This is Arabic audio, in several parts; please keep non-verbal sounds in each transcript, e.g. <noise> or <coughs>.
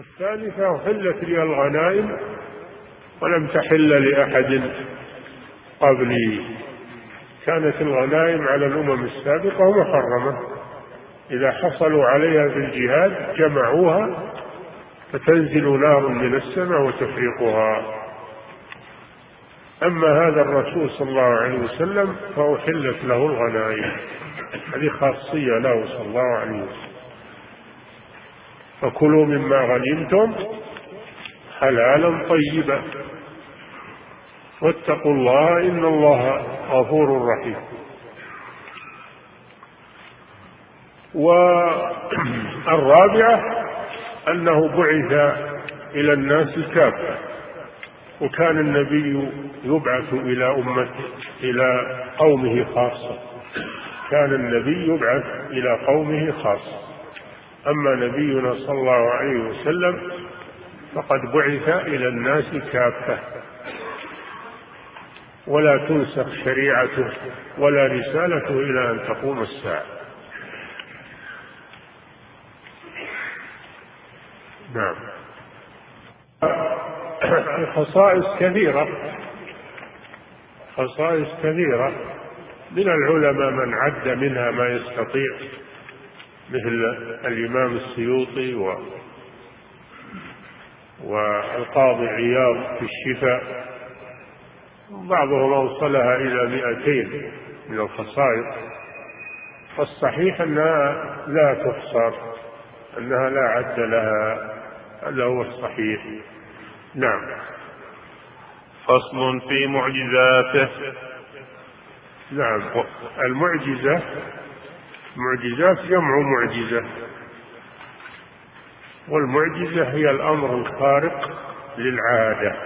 الثالثة أحلت لي الغنائم ولم تحل لأحد قبلي. كانت الغنائم على الأمم السابقة محرمة إذا حصلوا عليها في الجهاد جمعوها فتنزل نار من السماء وتفرقها أما هذا الرسول صلى الله عليه وسلم فأحلت له الغنائم. هذه خاصية له صلى الله عليه وسلم. فكلوا مما غنمتم حلالا طيبا. واتقوا الله إن الله غفور رحيم. والرابعة أنه بعث إلى الناس كافة وكان النبي يبعث إلى أمته إلى قومه خاصة. كان النبي يبعث إلى قومه خاصة. أما نبينا صلى الله عليه وسلم فقد بعث إلى الناس كافة. ولا تنسخ شريعته ولا رسالته إلى أن تقوم الساعة. نعم. الخصائص كثيرة. خصائص كثيرة. من العلماء من عد منها ما يستطيع. مثل الإمام السيوطي و والقاضي عياض في الشفاء. بعضهم أوصلها إلى مئتين من الخصائص. والصحيح أنها لا تحصر أنها لا عد لها هذا هو الصحيح. نعم. فصل في معجزاته. نعم. المعجزة معجزات جمع معجزة. والمعجزة هي الأمر الخارق للعادة.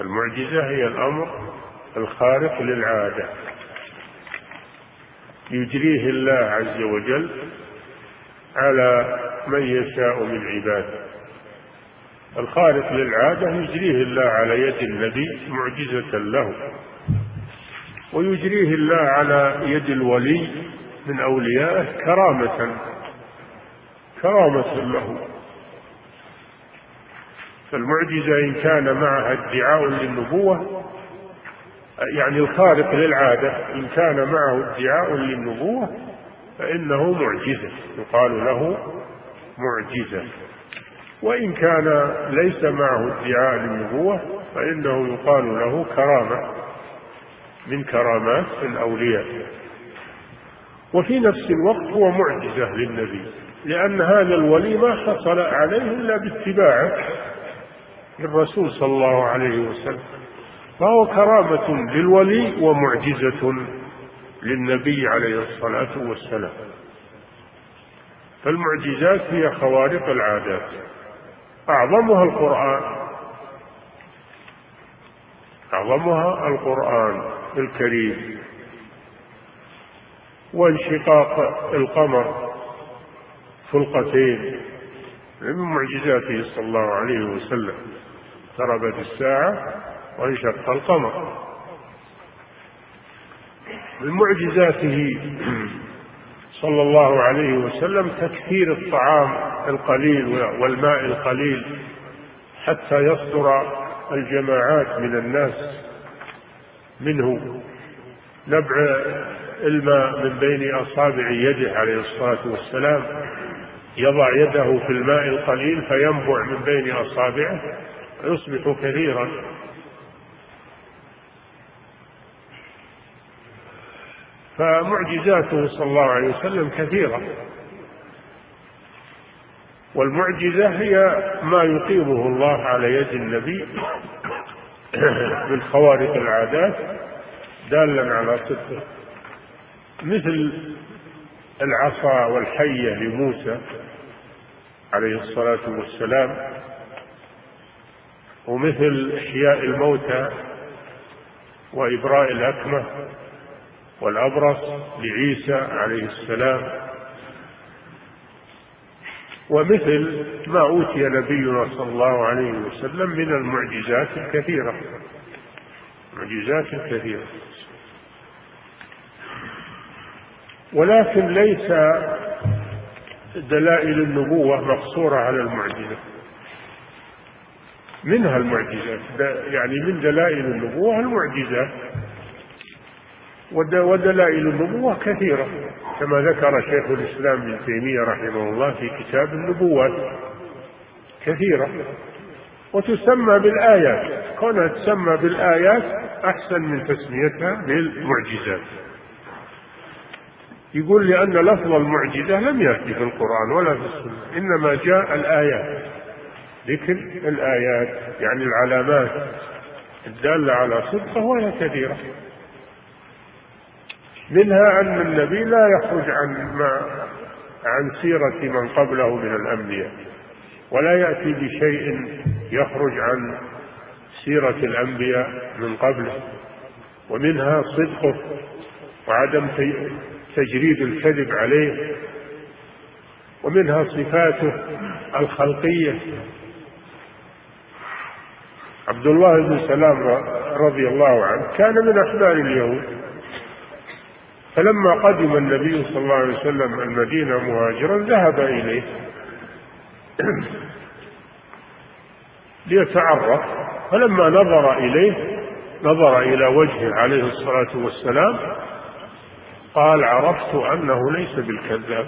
المعجزة هي الأمر الخارق للعادة. يجريه الله عز وجل على من يشاء من عباده. الخارق للعادة يجريه الله على يد النبي معجزة له. ويجريه الله على يد الولي من أوليائه كرامة كرامة له. فالمعجزة إن كان معها ادعاء للنبوة يعني الخارق للعادة إن كان معه ادعاء للنبوة فإنه معجزة يقال له معجزة. وإن كان ليس معه ادعاء للنبوة فإنه يقال له كرامة. من كرامات الأولياء. وفي نفس الوقت هو معجزة للنبي لأن هذا الولي ما حصل عليه إلا باتباعه للرسول صلى الله عليه وسلم. فهو كرامة للولي ومعجزة للنبي عليه الصلاة والسلام. فالمعجزات هي خوارق العادات. أعظمها القرآن. أعظمها القرآن. الكريم وانشقاق القمر فلقتين من معجزاته صلى الله عليه وسلم. اقتربت الساعة وانشق القمر. من معجزاته صلى الله عليه وسلم تكثير الطعام القليل والماء القليل حتى يصدر الجماعات من الناس منه نبع الماء من بين أصابع يده عليه الصلاة والسلام يضع يده في الماء القليل فينبع من بين أصابعه ويصبح كثيرا. فمعجزاته صلى الله عليه وسلم كثيرة. والمعجزة هي ما يقيمه الله على يد النبي <coughs> من خوارق العادات دالا على صدقه مثل العصا والحية لموسى عليه الصلاة والسلام ومثل إحياء الموتى وإبراء الأكمة والأبرص لعيسى عليه السلام ومثل ما أوتي نبينا صلى الله عليه وسلم من المعجزات الكثيرة. معجزات كثيرة. ولكن ليس دلائل النبوة مقصورة على المعجزة. منها المعجزات. يعني من دلائل النبوة المعجزات ودلائل النبوة كثيرة كما ذكر شيخ الإسلام ابن تيمية رحمه الله في كتاب النبوات كثيرة. وتسمى بالآيات كونها تسمى بالآيات أحسن من تسميتها بالمعجزات يقول لأن لفظ المعجزة لم يأتي في القرآن ولا في السنة إنما جاء الآيات. ذكر الآيات يعني العلامات الدالة على صدقة وهي كثيرة. منها أن النبي لا يخرج عن ما عن سيرة من قبله من الأنبياء ولا يأتي بشيء يخرج عن سيرة الأنبياء من قبله. ومنها صدقه وعدم تجريد الكذب عليه. ومنها صفاته الخلقية. عبد الله بن سلام رضي الله عنه كان من أحبار اليهود. فلما قدم النبي صلى الله عليه وسلم المدينة مهاجرا ذهب إليه. <clears throat> ليتعرف. فلما نظر إليه نظر إلى وجهه عليه الصلاة والسلام قال عرفت أنه ليس بالكذاب.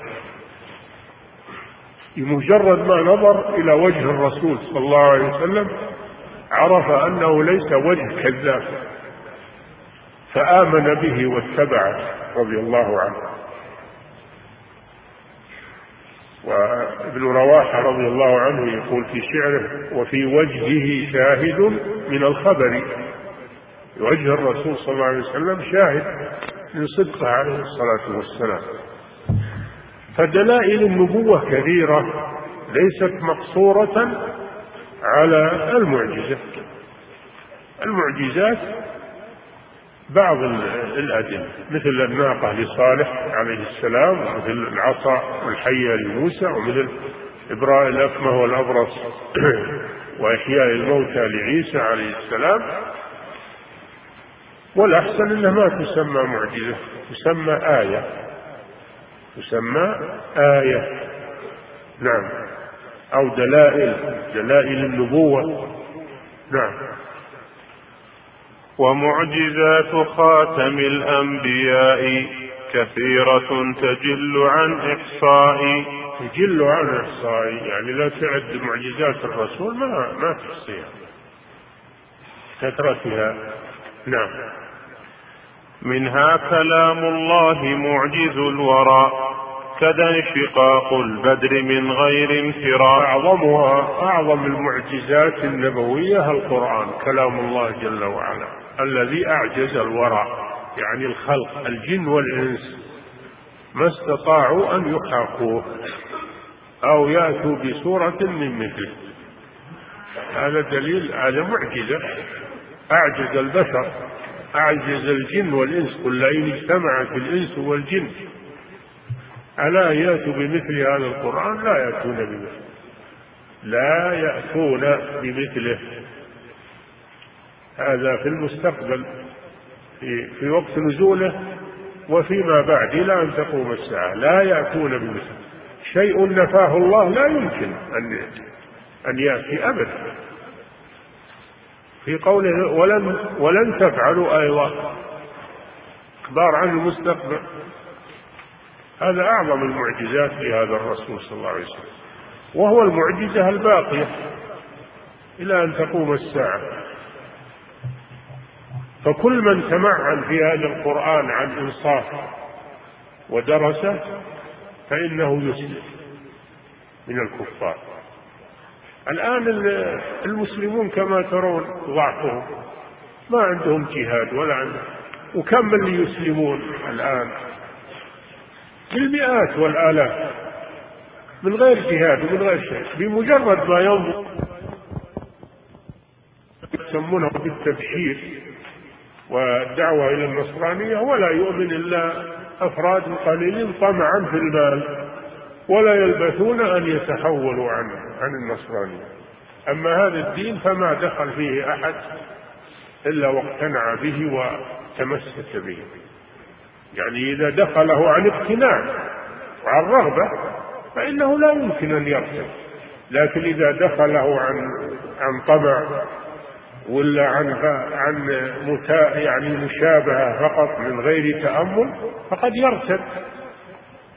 بمجرد ما نظر إلى وجه الرسول صلى الله عليه وسلم عرف أنه ليس وجه كذاب فآمن به واتبعه. رضي الله عنه. وابن رواحة رضي الله عنه يقول في شعره وفي وجهه شاهد من الخبر. وجه الرسول صلى الله عليه وسلم شاهد من صدقه عليه الصلاة والسلام. فدلائل النبوة كثيرة ليست مقصورة على المعجزة. المعجزات بعض الأدلة مثل الناقة لصالح عليه السلام ومثل العصا الحية لموسى ومثل إبراء الأكمه والأبرص <clears throat> وإحياء الموتى لعيسى عليه السلام. والأحسن أنها ما تسمى معجزة تسمى آية. تسمى آية. نعم. أو دلائل دلائل النبوة. نعم. ومعجزات خاتم الأنبياء كثيرة تجل عن إحصاء. تجل عن إحصاء يعني لا تعد معجزات الرسول ما ما تحصيها. كثرتها نعم. منها كلام الله معجز الورى كذا انشقاق البدر من غير انفراء أعظمها أعظم المعجزات النبوية القرآن كلام الله جل وعلا. الذي أعجز الورى يعني الخلق الجن والإنس ما استطاعوا أن يحاقوه أو يأتوا بصورة من مثله. هذا دليل هذا معجزة. أعجز البشر أعجز الجن والإنس قل لئن اجتمعت الإنس والجن. على أن يأتوا بمثل هذا القرآن؟ لا يأتون بمثله. لا يأتون بمثله. هذا في المستقبل في, في وقت نزوله وفيما بعد إلى أن تقوم الساعة. لا يأتون بمثله شيء نفاه الله لا يمكن أن أن يأتي أبدا. في قوله ولن ولن تفعلوا أيضا إخبار عن المستقبل. هذا أعظم المعجزات لهذا الرسول صلى الله عليه وسلم. وهو المعجزة الباقية. إلى أن تقوم الساعة. فكل من تمعن في هذا القرآن عن إنصاف ودرسه فإنه يسلم من الكفار. الآن المسلمون كما ترون ضعفهم ما عندهم جهاد ولا عندهم وكم اللي يسلمون الآن؟ بالمئات والآلاف من غير جهاد ومن غير شيء بمجرد ما ينظر يسمونه بالتبشير. والدعوة إلى النصرانية ولا يؤمن إلا أفراد قليلين طمعا في المال ولا يلبثون أن يتحولوا عن عن النصرانية. أما هذا الدين فما دخل فيه أحد إلا واقتنع به وتمسك به. يعني إذا دخله عن اقتناع وعن رغبة فإنه لا يمكن أن يرتد. لكن إذا دخله عن عن طمع ولا عن عن متا يعني مشابهة فقط من غير تأمل فقد يرتد.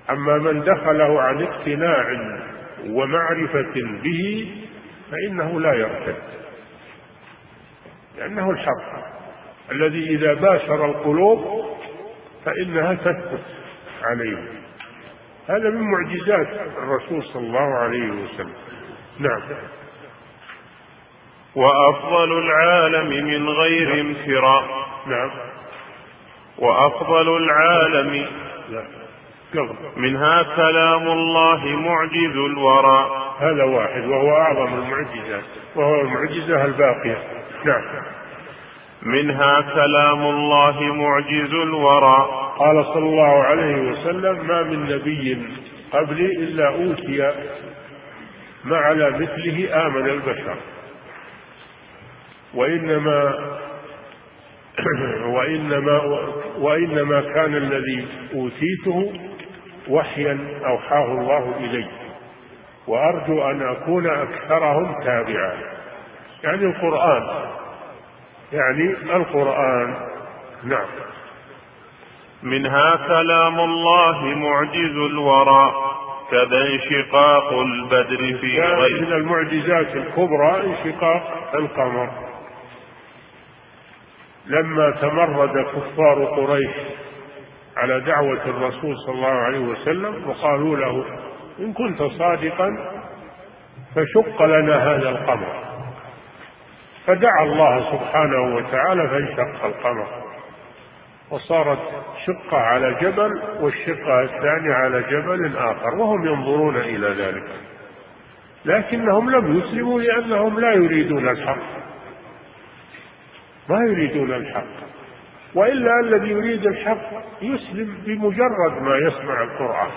أما من دخله عن اقتناع ومعرفة به فإنه لا يرتد. لأنه الحق. الذي إذا باشر القلوب فإنها تثبت عليه. هذا من معجزات الرسول صلى الله عليه وسلم. نعم. وأفضل العالم من غير انفراء نعم. وأفضل العالم لا. منها كلام الله معجز الورى. هذا واحد وهو أعظم المعجزات وهو المعجزة الباقية. نعم. منها كلام الله معجز الورى. قال صلى الله عليه وسلم ما من نبي قبلي إلا أوتي ما على مثله آمن البشر. وإنما <coughs> وإنما وإنما كان الذي أوتيته وحيا أوحاه الله إلي وأرجو أن أكون أكثرهم تابعا. يعني القرآن. يعني القرآن. نعم. منها كلام الله معجز الورى كذا انشقاق البدر في غير. من المعجزات الكبرى انشقاق القمر. لما تمرد كفار قريش على دعوة الرسول صلى الله عليه وسلم وقالوا له إن كنت صادقا فشق لنا هذا القمر. فدعا الله سبحانه وتعالى فانشق القمر. وصارت شقة على جبل والشقة الثانية على جبل آخر وهم ينظرون إلى ذلك. لكنهم لم يسلموا لأنهم لا يريدون الحق. ما يريدون الحق. وإلا الذي يريد الحق يسلم بمجرد ما يسمع القرآن.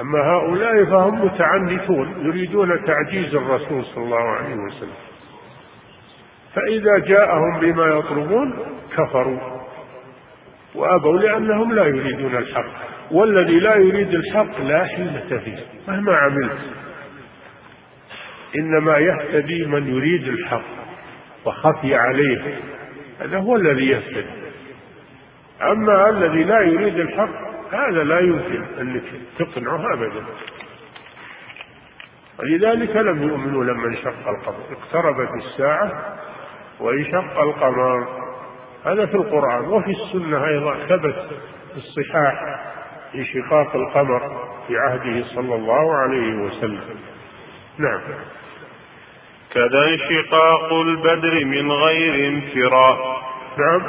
أما هؤلاء فهم متعنتون يريدون تعجيز الرسول صلى الله عليه وسلم. فإذا جاءهم بما يطلبون كفروا. وأبوا لأنهم لا يريدون الحق. والذي لا يريد الحق لا حيلة فيه مهما عملت. إنما يهتدي من يريد الحق. وخفي عليه. هذا هو الذي يهتدي أما الذي لا يريد الحق هذا لا يمكن أنك تقنعه أبدا. ولذلك لم يؤمنوا لما انشق القمر. اقتربت الساعة وانشق القمر. هذا في القرآن وفي السنة أيضا. ثبت في الصحاح انشقاق القمر في عهده صلى الله عليه وسلم. نعم. كذا انشقاق البدر من غير انفراء. نعم.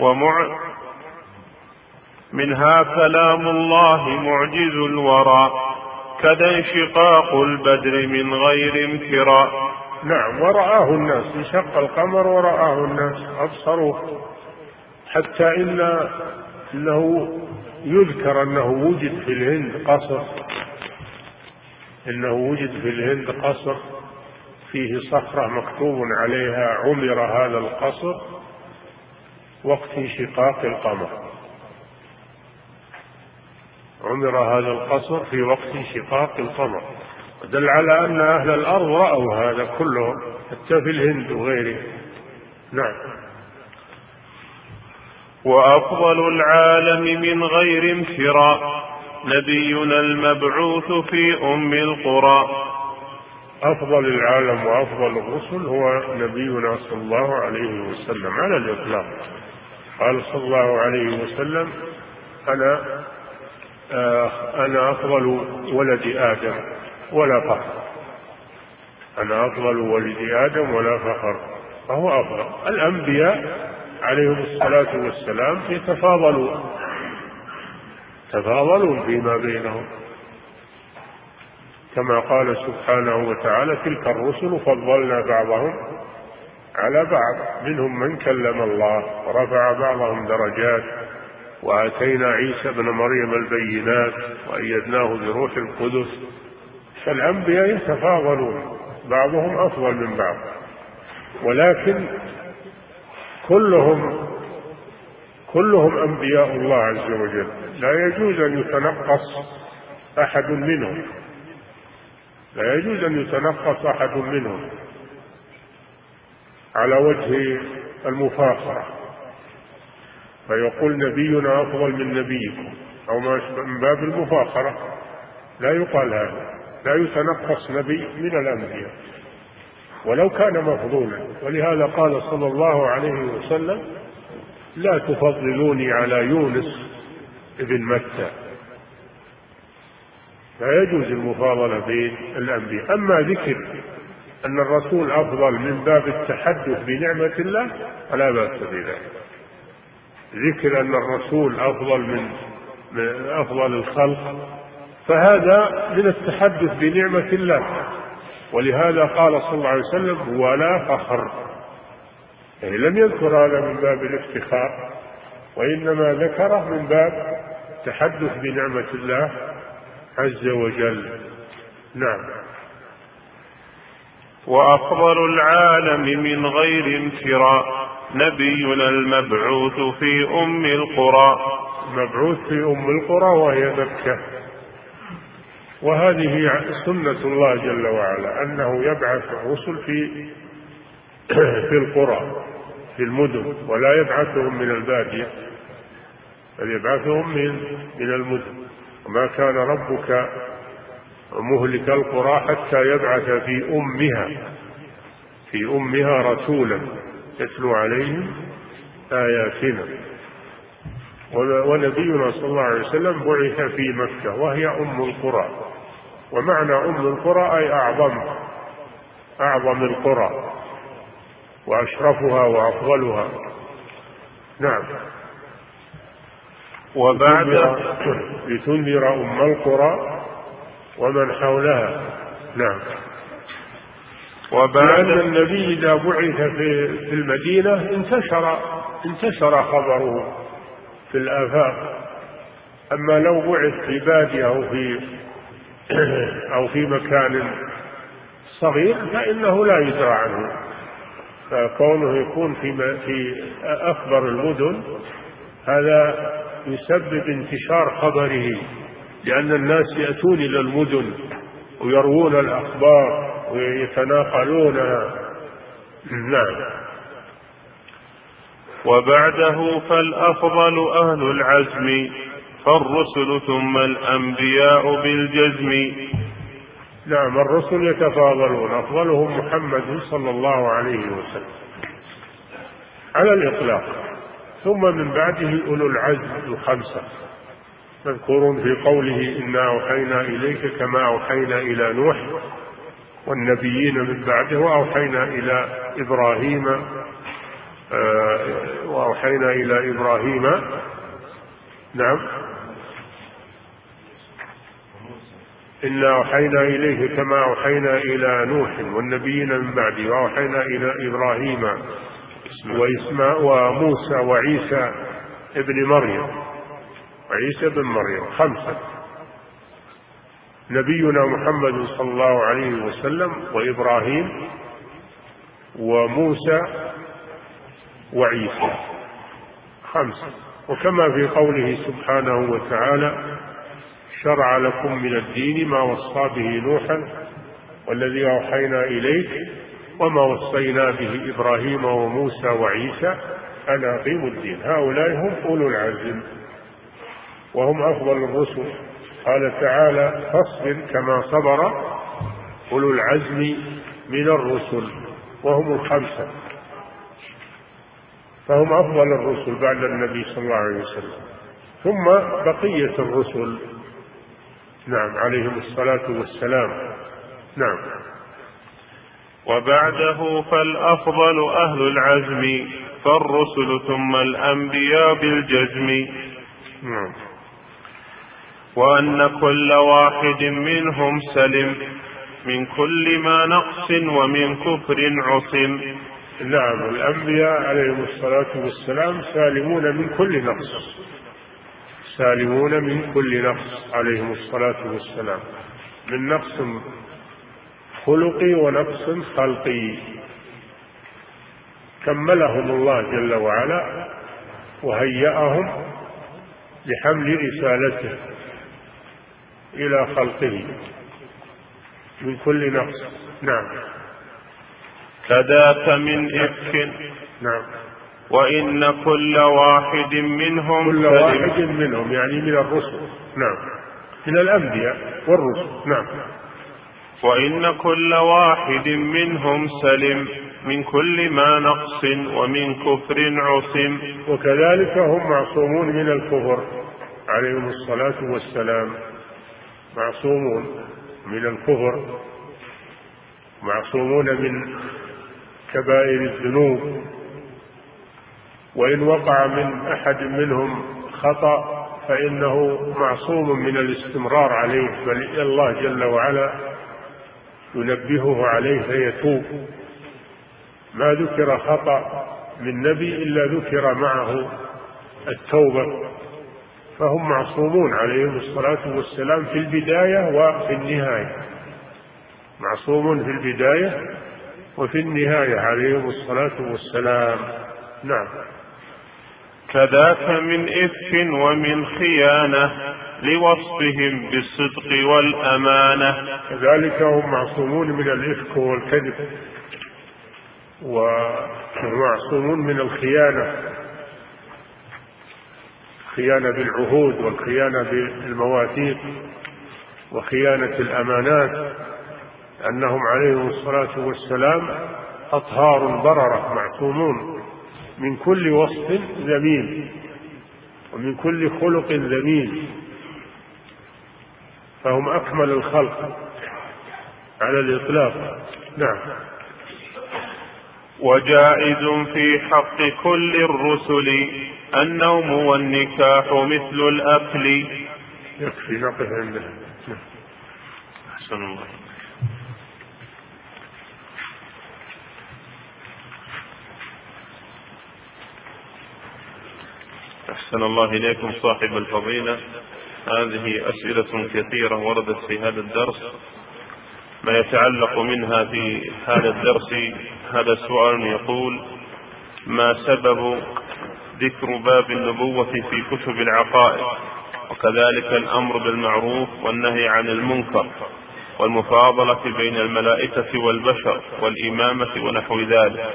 ومع منها كلام الله معجز الورى كذا انشقاق البدر من غير انفراء. نعم ورآه الناس انشق القمر ورآه الناس أبصروه حتى إن إنه يذكر أنه وجد في الهند قصر. إنه وجد في الهند قصر. فيه صخرة مكتوب عليها عمر هذا القصر وقت انشقاق القمر. عمر هذا القصر في وقت انشقاق القمر. دل على أن أهل الأرض رأوا هذا كلهم حتى في الهند وغيره. نعم. وأفضل العالم من غير انفراء نبينا المبعوث في أم القرى. أفضل العالم وأفضل الرسل هو نبينا صلى الله عليه وسلم على الإطلاق. قال صلى الله عليه وسلم أنا آه أنا أفضل ولد آدم ولا فخر. أنا أفضل ولد آدم ولا فخر. فهو أفضل. الأنبياء عليهم الصلاة والسلام يتفاضلون تفاضلون فيما بينهم. كما قال سبحانه وتعالى تلك الرسل فضلنا بعضهم على بعض منهم من كلم الله ورفع بعضهم درجات وآتينا عيسى ابن مريم البينات وأيدناه بروح القدس. فالأنبياء يتفاضلون بعضهم أفضل من بعض. ولكن كلهم كلهم أنبياء الله عز وجل. لا يجوز أن يتنقص أحد منهم. لا يجوز أن يتنقص أحد منهم على وجه المفاخرة. فيقول نبينا أفضل من نبيكم أو ما من باب المفاخرة. لا يقال هذا. لا يتنقص نبي من الأنبياء. ولو كان مفضولا. ولهذا قال صلى الله عليه وسلم لا تفضلوني على يونس ابن متى. لا يجوز المفاضلة بين الأنبياء. أما ذكر أن الرسول أفضل من باب التحدث بنعمة الله فلا بأس بذلك. ذكر أن الرسول أفضل من أفضل الخلق فهذا من التحدث بنعمة الله. ولهذا قال صلى الله عليه وسلم ولا فخر. يعني لم يذكر هذا من باب الافتخار وإنما ذكره من باب التحدث بنعمة الله. عز وجل. نعم. وأفضل العالم من غير امتراء نبينا المبعوث في أم القرى. مبعوث في أم القرى وهي مكة. وهذه سنة الله جل وعلا أنه يبعث الرسل في <clears throat> في القرى في المدن ولا يبعثهم من البادية بل يبعثهم من من المدن. وما كان ربك مهلك القرى حتى يبعث في أمها في أمها رسولا يتلو عليهم آياتنا. ونبينا صلى الله عليه وسلم بعث في مكة وهي أم القرى. ومعنى أم القرى أي أعظم أعظم القرى وأشرفها وأفضلها. نعم. وبعد لتنذر أم القرى ومن حولها. نعم. وبعد النبي إذا بعث في في المدينة انتشر انتشر خبره في الآفاق. أما لو بعث في بادية أو في <clears throat> أو في مكان صغير فإنه لا يدرى عنه. فكونه يكون في في أكبر المدن هذا يسبب انتشار خبره لأن الناس يأتون إلى المدن ويروون الأخبار ويتناقلونها نعم. وبعده فالأفضل أهل العزم فالرسل ثم الأنبياء بالجزم. نعم الرسل يتفاضلون أفضلهم محمد صلى الله عليه وسلم. على الإطلاق. ثم من بعده أولو العزم الخمسة. مذكورون في قوله إنا أوحينا إليك كما أوحينا إلى نوح والنبيين من بعده وأوحينا إلى إبراهيم آه، وأوحينا إلى إبراهيم. نعم. إنا أوحينا إليه كما أوحينا إلى نوح والنبيين من بعده وأوحينا إلى إبراهيم. وإسماء وموسى وعيسى ابن مريم. وعيسى بن مريم خمسة. نبينا محمد صلى الله عليه وسلم وإبراهيم وموسى وعيسى. خمسة. وكما في قوله سبحانه وتعالى شرع لكم من الدين ما وصى به نوحا والذي أوحينا إليك وما وصينا به إبراهيم وموسى وعيسى أن أقيموا الدين. هؤلاء هم أولو العزم وهم أفضل الرسل. قال تعالى فاصبر كما صبر أولو العزم من الرسل وهم الخمسة. فهم أفضل الرسل بعد النبي صلى الله عليه وسلم. ثم بقية الرسل. نعم عليهم الصلاة والسلام. نعم. وبعده فالأفضل أهل العزم فالرسل ثم الأنبياء بالجزم. نعم. وأن كل واحد منهم سلم من كل ما نقص ومن كفر عصم. نعم الأنبياء عليهم الصلاة والسلام سالمون من كل نقص. سالمون من كل نقص عليهم الصلاة والسلام. من نقص خلقي ونقص خلقي. كملهم الله جل وعلا وهيأهم لحمل رسالته إلى خلقه من كل نقص. نعم. كذاك من إفك. نعم. وإن كل واحد منهم كل واحد منهم يعني من الرسل. نعم. من الأنبياء والرسل. نعم. وإن كل واحد منهم سلم من كل ما نقص ومن كفر عصم. وكذلك هم معصومون من الكفر عليهم الصلاة والسلام. معصومون من الكفر معصومون من كبائر الذنوب. وإن وقع من أحد منهم خطأ فإنه معصوم من الاستمرار عليه بل الله جل وعلا. ينبهه عليه فيتوب. ما ذكر خطأ من نبي إلا ذكر معه التوبة. فهم معصومون عليهم الصلاة والسلام في البداية وفي النهاية. معصوم في البداية وفي النهاية عليهم الصلاة والسلام. نعم. كذاك من إفك ومن خيانة لوصفهم بالصدق والأمانة. كذلك هم معصومون من الإفك والكذب ومعصومون من الخيانة. خيانة بالعهود والخيانة بالمواثيق وخيانة الأمانات. أنهم عليهم الصلاة والسلام أطهار بررة معصومون. من كل وصف ذميم ومن كل خلق ذميم فهم أكمل الخلق على الإطلاق. نعم. وجائز في حق كل الرسل النوم والنكاح مثل الأكل. يكفي نقف عندنا أحسن الله. أحسن الله إليكم صاحب الفضيلة. هذه أسئلة كثيرة وردت في هذا الدرس. ما يتعلق منها في هذا الدرس هذا سؤال يقول ما سبب ذكر باب النبوة في كتب العقائد؟ وكذلك الأمر بالمعروف والنهي عن المنكر والمفاضلة بين الملائكة والبشر والإمامة ونحو ذلك.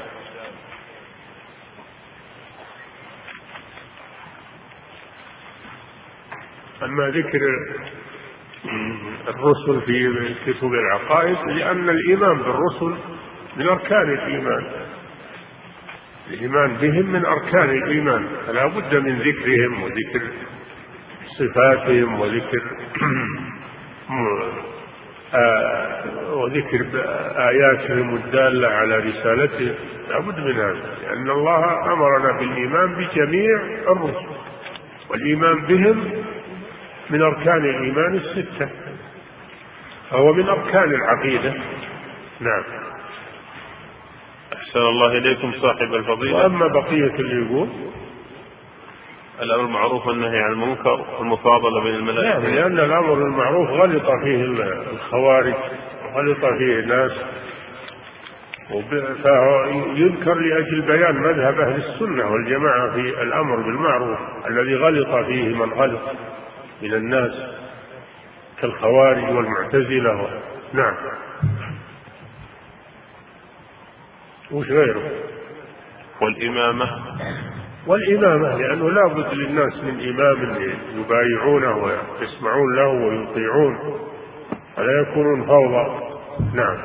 أما ذكر الرسل في كتب العقائد لأن الإيمان بالرسل من أركان الإيمان. الإيمان بهم من أركان الإيمان. فلا بد من ذكرهم وذكر صفاتهم وذكر <clears throat> وذكر آياتهم الدالة على رسالتهم لا بد من هذا لأن الله أمرنا بالإيمان بجميع الرسل. والإيمان بهم من أركان الإيمان الستة فهو من أركان العقيدة. نعم. أحسن الله إليكم صاحب الفضيلة. وأما بقية اللي يقول؟ الأمر بالمعروف والنهي عن المنكر والمفاضلة بين الملائكة. نعم لأن الأمر بالمعروف غلط فيه الخوارج غلط فيه الناس. فهو يذكر لأجل بيان مذهب أهل السنة والجماعة في الأمر بالمعروف الذي غلط فيه من غلط. من الناس كالخوارج والمعتزلة نعم. وش غيره؟ والإمامة. والإمامة لأنه لا بد للناس من إمام يبايعونه ويسمعون له ويطيعون ولا يكونون فوضى. نعم.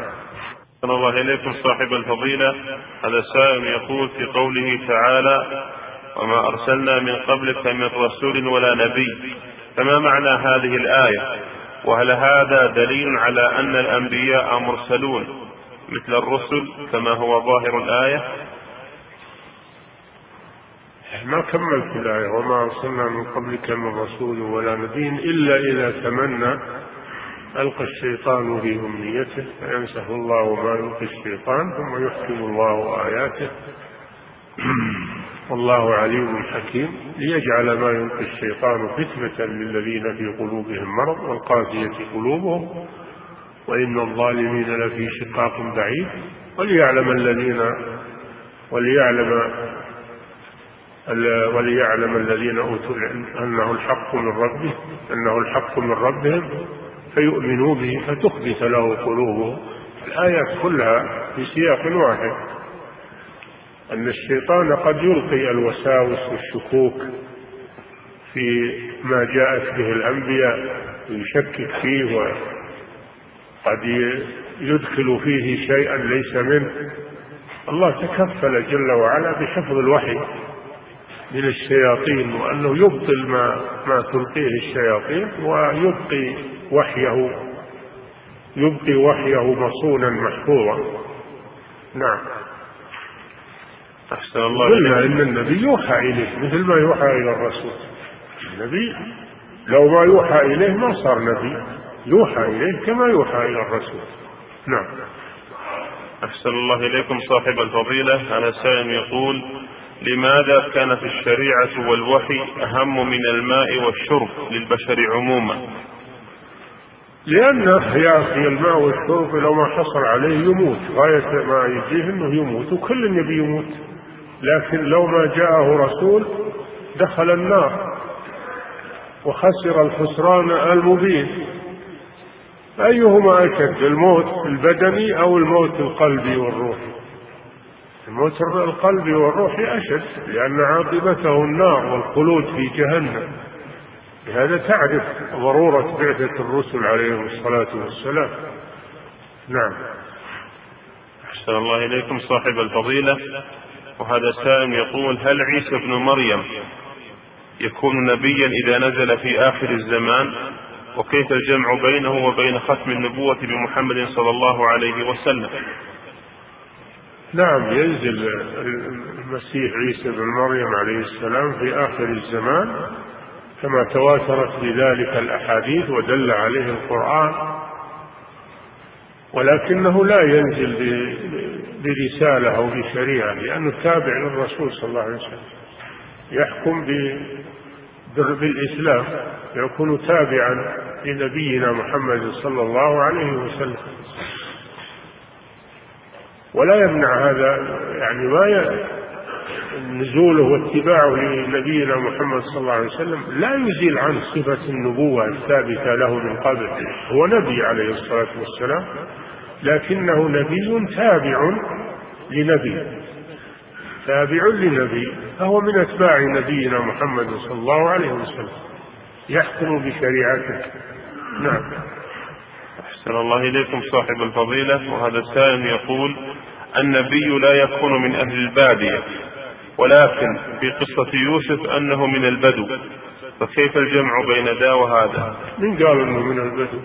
صلى الله إليكم صاحب الفضيلة. هذا سائل يقول في قوله تعالى وما أرسلنا من قبلك من رسول ولا نبي. فما معنى هذه الآية؟ وهل هذا دليل على أن الأنبياء مرسلون مثل الرسل كما هو ظاهر الآية؟ ما كملت الآية؟ وما أرسلنا من قبلك من رسول ولا نبي إلا إذا تمنى ألقى الشيطان في أمنيته فينسخ الله ما يلقي الشيطان ثم يحكم الله آياته. والله عليم حكيم. ليجعل ما يلقي الشيطان فتنة للذين في قلوبهم مرض والقاسية قلوبهم. وإن الظالمين لفي شقاق بعيد. وليعلم الذين وليعلم وليعلم الذين أوتوا العلم أنه الحق من ربه أنه الحق من ربهم. فيؤمنوا به فتخبت له قلوبهم. الآيات كلها في سياق واحد. أن الشيطان قد يلقي الوساوس والشكوك في ما جاءت به الأنبياء ويشكك فيه وقد يدخل فيه شيئا ليس منه. الله تكفل جل وعلا بحفظ الوحي من الشياطين وأنه يبطل ما ما تلقيه الشياطين ويبقي وحيه يبقي وحيه مصونا محفوظا. نعم. أحسن الله قلنا إن النبي يوحى إليه مثل ما يوحى إلى الرسول. النبي لو ما يوحى إليه ما صار نبي يوحى إليه كما يوحى إلى الرسول. نعم. أحسن الله إليكم صاحب الفضيلة. على سائل يقول لماذا كانت الشريعة والوحي أهم من الماء والشرب للبشر عموما؟ لأن يا أخي الماء والشرب لو ما حصل عليه يموت. غاية ما يجيه أنه يموت وكل النبي يموت. لكن لو ما جاءه رسول دخل النار وخسر الخسران المبين. أيهما أشد الموت البدني أو الموت القلبي والروحي الموت القلبي والروحي أشد لأن عاقبته النار والخلود في جهنم. لهذا تعرف ضرورة بعثة الرسل عليهم الصلاة والسلام. نعم. أحسن الله إليكم صاحب الفضيلة. وهذا سائل يقول هل عيسى ابن مريم يكون نبيا إذا نزل في آخر الزمان؟ وكيف الجمع بينه وبين ختم النبوة بمحمد صلى الله عليه وسلم؟ نعم ينزل المسيح عيسى بن مريم عليه السلام في آخر الزمان كما تواترت بذلك الأحاديث ودل عليه القرآن ولكنه لا ينزل برسالة أو بشريعة لأنه تابع للرسول صلى الله عليه وسلم. يحكم بالإسلام يكون تابعا لنبينا محمد صلى الله عليه وسلم. ولا يمنع هذا يعني ما نزوله واتباعه لنبينا محمد صلى الله عليه وسلم. لا يزيل عنه صفة النبوة الثابتة له من قبل. هو نبي عليه الصلاة والسلام. لكنه نبي تابع لنبي. تابع لنبي. فهو من أتباع نبينا محمد صلى الله عليه وسلم. يحكم بشريعته. نعم. أحسن الله إليكم صاحب الفضيلة. وهذا السائل يقول النبي لا يكون من أهل البادية. ولكن في قصة يوسف أنه من البدو. فكيف الجمع بين ذا وهذا؟ من قال أنه من البدو؟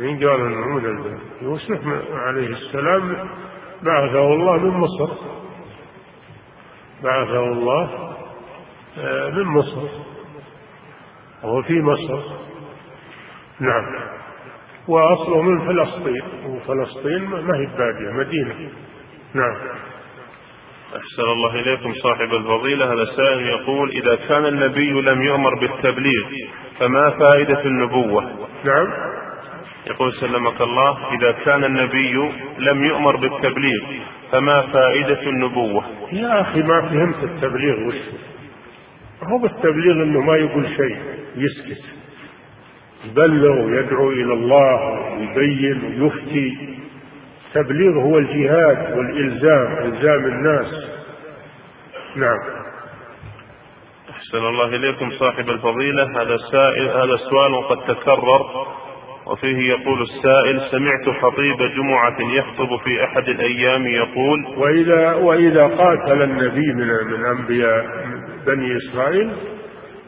من قال من البدو يوسف عليه السلام بعثه الله من مصر. بعثه الله آه، من مصر. وهو في مصر. نعم. وأصله من فلسطين. وفلسطين ما هي بادية مدينة. نعم. أحسن الله إليكم صاحب الفضيلة. هذا السائل يقول إذا كان النبي لم يؤمر بالتبليغ فما فائدة النبوة؟ نعم. يقول سلمك الله إذا كان النبي لم يؤمر بالتبليغ فما فائدة النبوة؟ يا أخي ما فهمت التبليغ وش هو؟ بالتبليغ أنه ما يقول شيء يسكت. يبلغ ويدعو إلى الله ويبين ويفتي. التبليغ هو الجهاد والإلزام إلزام الناس. نعم. أحسن الله إليكم صاحب الفضيلة. هذا السائل هذا السؤال قد تكرر. وفيه يقول السائل سمعت خطيب جمعة يخطب في أحد الأيام يقول وإذا وإذا قاتل النبي من من أنبياء بني إسرائيل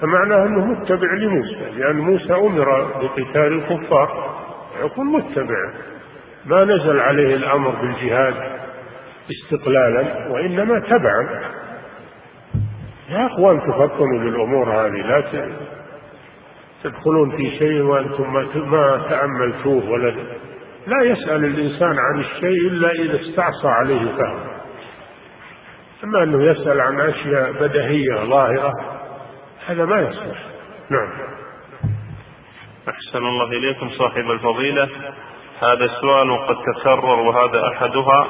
فمعناه أنه متبع لموسى لأن موسى أمر بقتال الكفار. يكون متبع ما نزل عليه الأمر بالجهاد استقلالا وإنما تبعا. يا أخوان تفطنوا للأمور هذه لا تدخلون في شيء وأنتم ما تأملتوه ولا لا. يسأل الإنسان عن الشيء إلا إذا استعصى عليه فهم أما أنه يسأل عن أشياء بدهية ظاهرة هذا ما يصلح نعم. أحسن الله إليكم صاحب الفضيلة. هذا السؤال قد تكرر وهذا أحدها.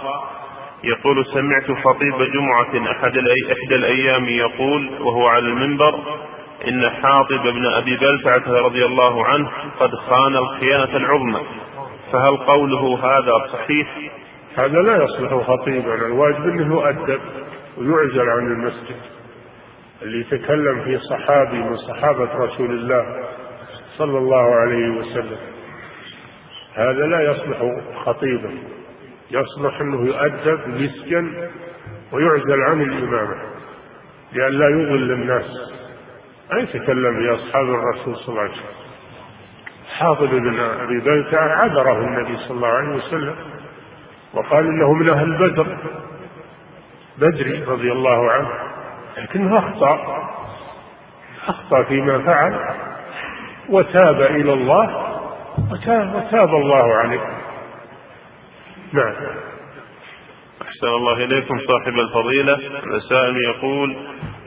يقول سمعت خطيب جمعة أحد إحدى الأيام يقول وهو على المنبر إن حاطب بن أبي بلتعة رضي الله عنه قد خان الخيانة العظمى. فهل قوله هذا صحيح؟ هذا لا يصلح خطيبا الواجب أنه يؤدب ويعزل عن المسجد. اللي يتكلم في صحابي من صحابة رسول الله صلى الله عليه وسلم. هذا لا يصلح خطيبا. يصلح أنه يؤدب ويسجن ويعزل عن الإمامة. لئلا يضل الناس. ما يتكلم في أصحاب الرسول صلى الله عليه وسلم؟ حافظ بن أبي بلتع عذره النبي صلى الله عليه وسلم وقال إنه من أهل بدر. بدري رضي الله عنه لكنه أخطأ أخطأ فيما فعل وتاب إلى الله وتاب, وتاب الله عليه. نعم. أحسن الله إليكم صاحب الفضيلة. السائل يقول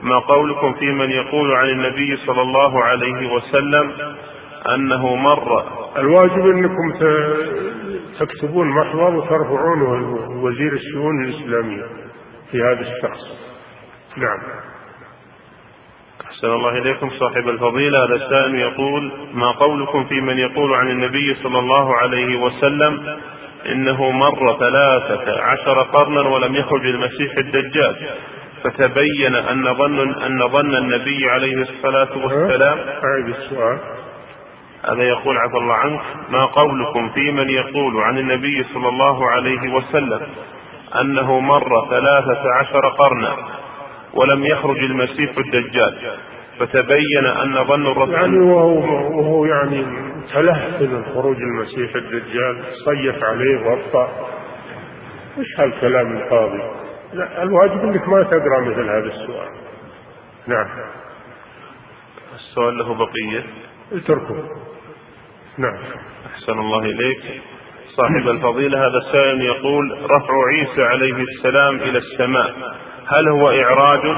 ما قولكم في من يقول عن النبي صلى الله عليه وسلم أنه مر؟ الواجب أنكم تكتبون محضر وترفعونه لوزير الشؤون الإسلامية في هذا الشخص. نعم. أحسن الله إليكم صاحب الفضيلة. هذا السائل يقول ما قولكم في من يقول عن النبي صلى الله عليه وسلم إنه مر ثلاثة عشر قرنا ولم يخرج المسيح الدجال. فتبين أن ظن أن ظن النبي عليه الصلاة والسلام أعيد السؤال. هذا يقول عفى الله عنك ما قولكم في من يقول عن النبي صلى الله عليه وسلم أنه مر ثلاثة عشر قرنا ولم يخرج المسيح الدجال؟ فتبين أن ظن الرسول يعني وهو, وهو يعني تلهف من خروج المسيح الدجال صيف عليه وأبطأ. وش هالكلام الفاضي؟ لا الواجب إنك ما تقرأ مثل هذا السؤال. نعم. السؤال له بقية. اتركه. نعم. أحسن الله إليك. صاحب الفضيلة هذا السائل يقول رفع عيسى عليه السلام إلى السماء. هل هو إعراج؟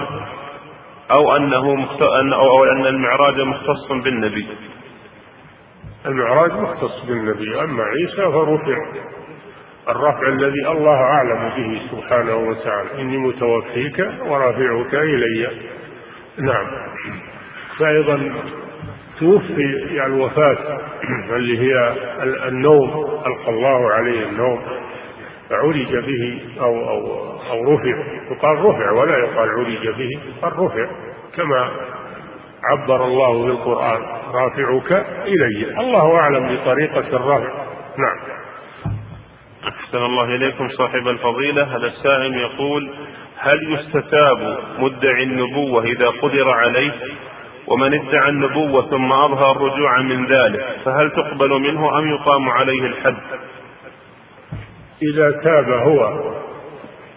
أو أنه مخت... أو أن المعراج مختص بالنبي. المعراج مختص بالنبي أما عيسى فرفع الرفع الذي الله أعلم به سبحانه وتعالى. إني متوفيك ورافعك إلي. نعم. فأيضا توفي يعني الوفاة <clears throat> اللي هي النوم ألقى الله عليه النوم. فعرج به أو أو أو رفع. يقال رفع ولا يقال عرج به يقال رفع. كما عبر الله بالقرآن رافعك إلي. الله أعلم بطريقة الرفع. نعم. أحسن الله إليكم صاحب الفضيلة. هذا السائل يقول هل يستتاب مدعي النبوة إذا قدر عليه؟ ومن ادعى النبوة ثم أظهر الرجوع من ذلك فهل تقبل منه أم يقام عليه الحد؟ إذا تاب هو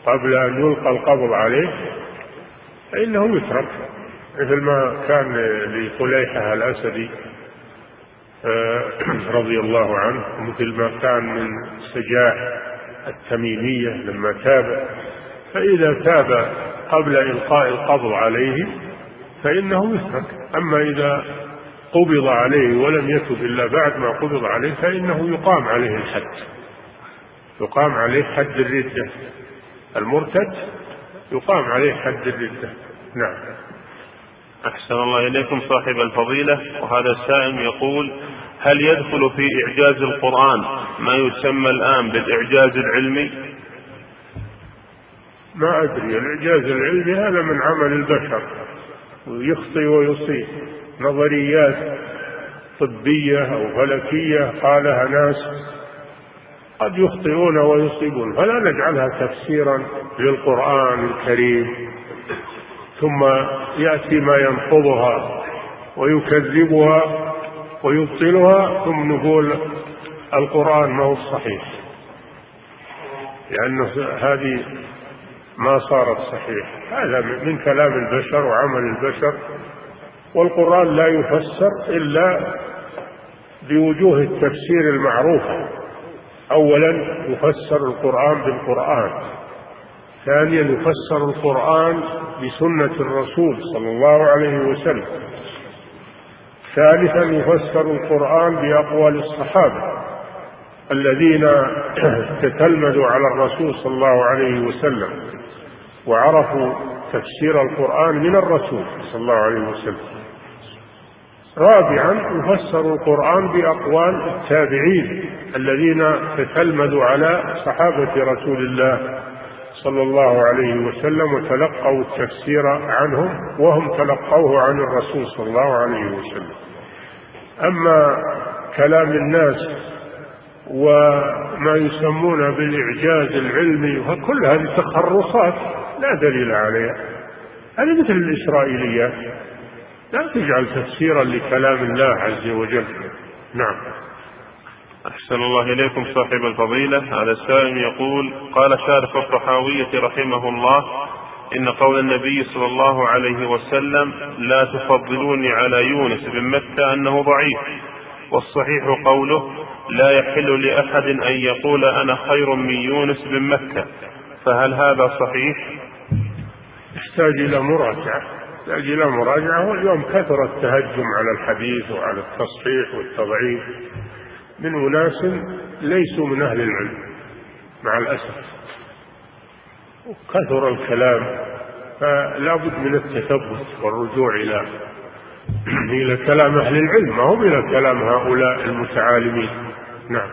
قبل أن يلقى القبض عليه فإنه يترك مثل ما كان لطليحة الأسدي آه، <clears throat> رضي الله عنه مثل ما كان من سجاح التميمية لما تاب فإذا تاب قبل إلقاء القبض عليه فإنه يترك. أما إذا قبض عليه ولم يتب إلا بعد ما قبض عليه فإنه يقام عليه الحد. يقام عليه حد الردة. المرتد يقام عليه حد الردة. نعم. أحسن الله إليكم صاحب الفضيلة. وهذا السائل يقول هل يدخل في إعجاز القرآن ما يسمى الآن بالإعجاز العلمي؟ ما أدري. الإعجاز العلمي هذا من عمل البشر. يخطي ويصيب. نظريات طبية أو فلكية قالها ناس قد يخطئون ويصيبون فلا نجعلها تفسيرا للقرآن الكريم. ثم يأتي ما ينقضها ويكذبها ويبطلها ثم نقول القرآن ما هو صحيح لأنه هذه ما صارت صحيح هذا من كلام البشر وعمل البشر. والقرآن لا يفسر إلا بوجوه التفسير المعروفة أولا يفسر القرآن بالقرآن ثانيا يفسر القرآن بسنة الرسول صلى الله عليه وسلم ثالثا يفسر القرآن بأقوال الصحابة الذين <clears throat> تتلمذوا على الرسول صلى الله عليه وسلم وعرفوا تفسير القرآن من الرسول صلى الله عليه وسلم. رابعا يفسر القرآن بأقوال التابعين الذين تتلمذوا على صحابة رسول الله صلى الله عليه وسلم وتلقوا التفسير عنهم وهم تلقوه عن الرسول صلى الله عليه وسلم. أما كلام الناس وما يسمون بالإعجاز العلمي وكل هذه تخرصات لا دليل عليها. هذه مثل الإسرائيليات. لا تجعل تفسيرا لكلام الله عز وجل. نعم. أحسن الله إليكم صاحب الفضيلة. هذا السائل يقول قال شارح الطحاوية رحمه الله إن قول النبي صلى الله عليه وسلم لا تفضلوني على يونس بن متى أنه ضعيف والصحيح قوله لا يحل لأحد أن يقول أنا خير من يونس بن مكة فهل هذا صحيح؟ يحتاج إلى مراجعة يحتاج إلى مراجعة واليوم كثر التهجم على الحديث وعلى التصحيح والتضعيف. من أناس ليسوا من أهل العلم مع الأسف. كثر الكلام فلا بد من التثبت والرجوع إلى <clears throat> إلى كلام أهل العلم ما هو إلى كلام هؤلاء المتعالمين. نعم.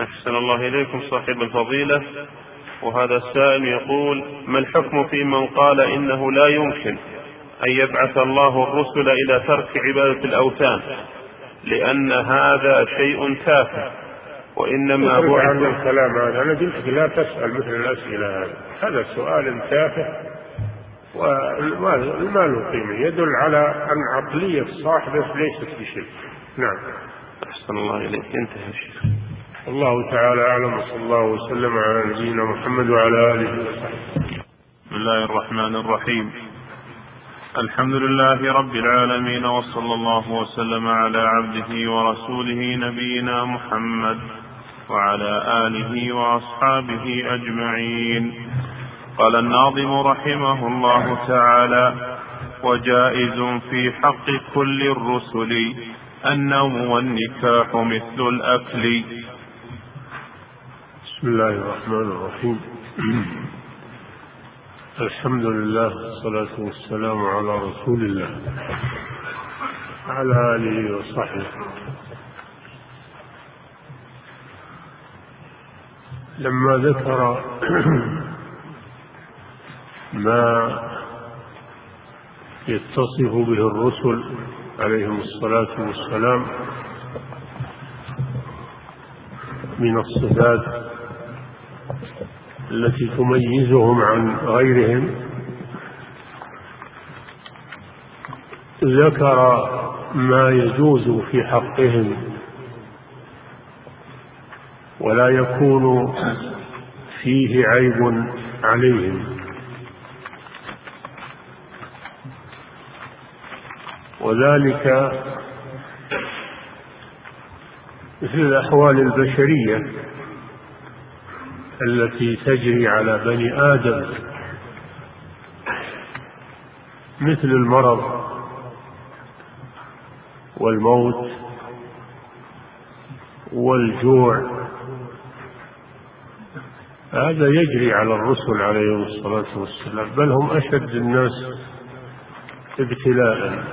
أحسن الله إليكم صاحب الفضيلة. وهذا السائل يقول ما الحكم في من قال إنه لا يمكن أن يبعث الله الرسل إلى ترك عبادة الأوثان؟ لأن هذا شيء تافه وإنما بعث عن الكلام هذا أنا قلت لا تسأل مثل الأسئلة هذه هذا. سؤال تافه وما له قيمة يدل على أن عقلية صاحبه ليست بشيء. نعم. أحسن الله إليك. انتهى الشيخ الله تعالى أعلم وصلى الله وسلم على نبينا محمد وعلى آله وصحبه. بسم الله الرحمن الرحيم. الحمد لله رب العالمين وصلى الله وسلم على عبده ورسوله نبينا محمد وعلى آله وأصحابه أجمعين. قال الناظم رحمه الله تعالى وجائز في حق كل الرسل النوم والنكاح مثل الأكل. بسم الله الرحمن الرحيم. الحمد لله والصلاة والسلام على رسول الله على آله وصحبه. لما ذكر ما يتصف به الرسل عليهم الصلاة والسلام من الصفات التي تميزهم عن غيرهم. ذكر ما يجوز في حقهم ولا يكون فيه عيب عليهم. وذلك مثل الأحوال البشرية. التي تجري على بني آدم. مثل المرض والموت والجوع. هذا يجري على الرسل عليهم الصلاة والسلام بل هم أشد الناس ابتلاء.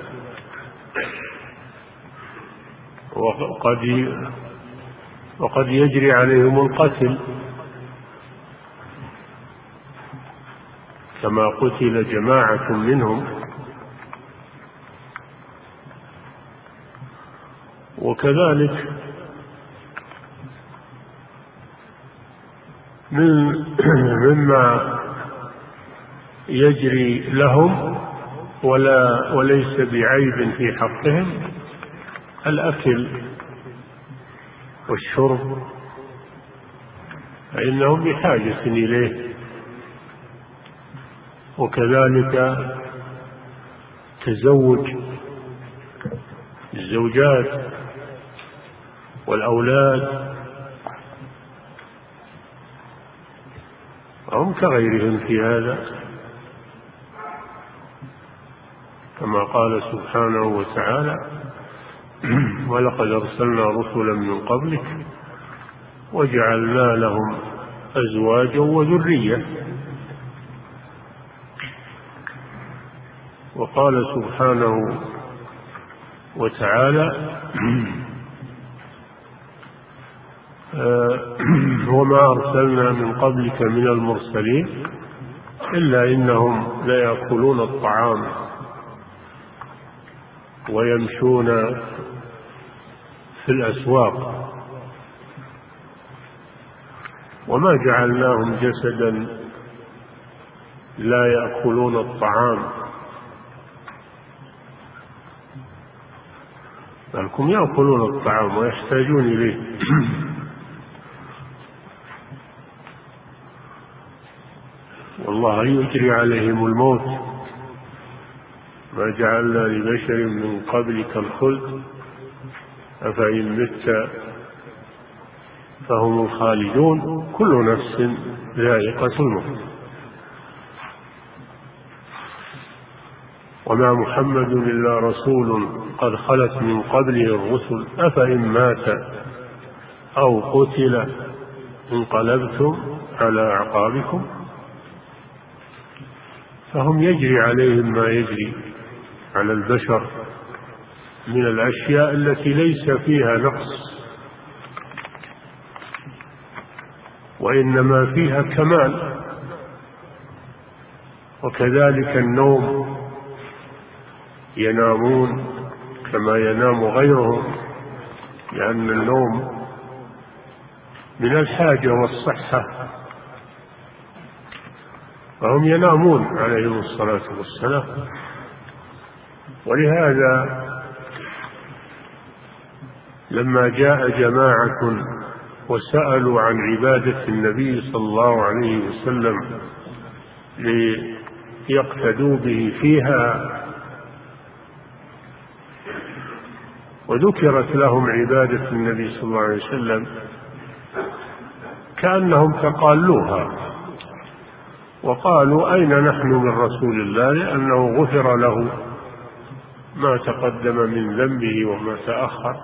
وقد وقد يجري عليهم القتل. كما قتل جماعة منهم. وكذلك من <clears throat> مما يجري لهم ولا وليس بعيب في حقهم الأكل والشرب فإنهم بحاجة إليه. وكذلك تزوج الزوجات والأولاد هم كغيرهم في هذا كما قال سبحانه وتعالى <clears throat> ولقد أرسلنا رسلا من قبلك وجعلنا لهم أزواجا وذرية. وقال سبحانه وتعالى <clears throat> وما أرسلنا من قبلك من المرسلين إلا إنهم ليأكلون الطعام ويمشون في الأسواق وما جعلناهم جسدا لا يأكلون الطعام بلكم يأكلون الطعام ويحتاجون إليه. والله يجري عليهم الموت ما جعلنا لبشر من قبلك الخلد أفإن مت فهم الخالدون كل نفس ذائقة الموت. وما محمد إلا رسول قد خلت من قبله الرسل أفإن مات أو قتل انقلبتم على أعقابكم؟ فهم يجري عليهم ما يجري على البشر من الأشياء التي ليس فيها نقص وإنما فيها كمال وكذلك النوم ينامون كما ينام غيرهم لأن النوم من الحاجة والصحة. فهم ينامون عليهم الصلاة والسلام. ولهذا لما جاء جماعة وسألوا عن عبادة النبي صلى الله عليه وسلم ليقتدوا به فيها وذكرت لهم عبادة النبي صلى الله عليه وسلم كأنهم تقالوها. وقالوا أين نحن من رسول الله؟ لأنه غفر له ما تقدم من ذنبه وما تأخر.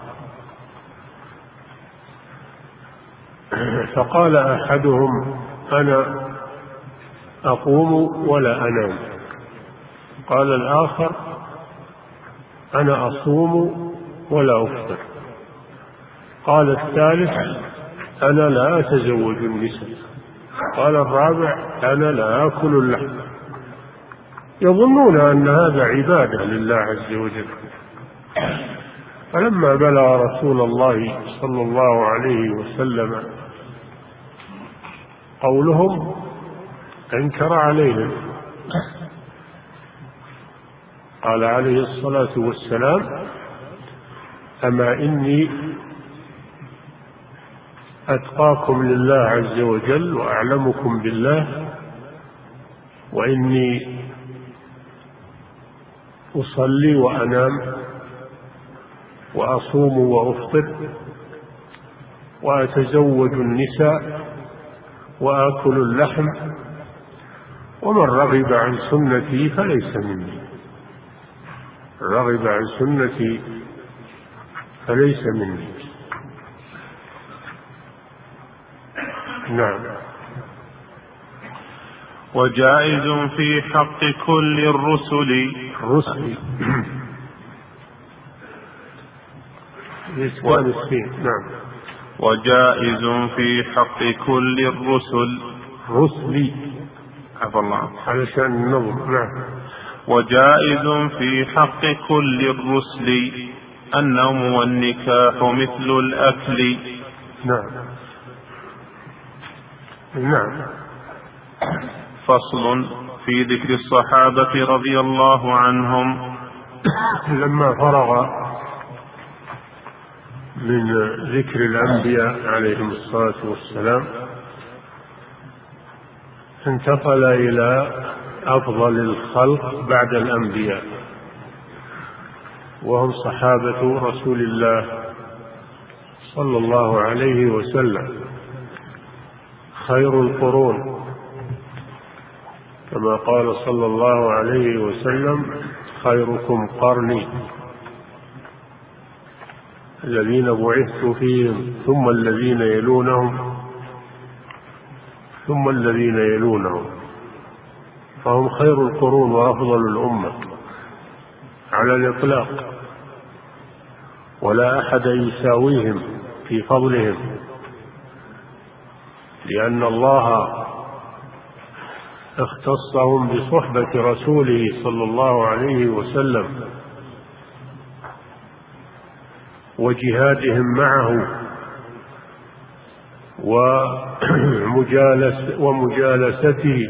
فقال أحدهم أنا أقوم ولا أنام. قال الآخر أنا أصوم ولا أفطر قال الثالث أنا لا أتزوج النساء قال الرابع أنا لا آكل اللحم. يظنون أن هذا عبادة لله عز وجل. فلما بلغ رسول الله صلى الله عليه وسلم قولهم أنكر عليهم قال عليه الصلاة والسلام أما إني أتقاكم لله عز وجل وأعلمكم بالله وإني أصلي وأنام وأصوم وأفطر وأتزوج النساء وآكل اللحم ومن رغب عن سنتي فليس مني. رغب عن سنتي فليس مني. نعم. وجائز في حق كل الرسل. الرسل بإسكان السين نعم. وجائز في حق كل الرسل. رسلي. عفى الله علشان النظم نعم. وجائز في حق كل الرسل. النوم والنكاح مثل الأكل. نعم. نعم. فصل في ذكر الصحابة رضي الله عنهم. لما فرغ من ذكر الأنبياء عليهم الصلاة والسلام انتقل إلى أفضل الخلق بعد الأنبياء. وهم صحابة رسول الله صلى الله عليه وسلم. خير القرون. كما قال صلى الله عليه وسلم خيركم قرني. الذين بعثت فيهم ثم الذين يلونهم ثم الذين يلونهم. فهم خير القرون وأفضل الأمة. على الإطلاق ولا أحد يساويهم في فضلهم لأن الله اختصهم بصحبة رسوله صلى الله عليه وسلم وجهادهم معه ومجالس ومجالسته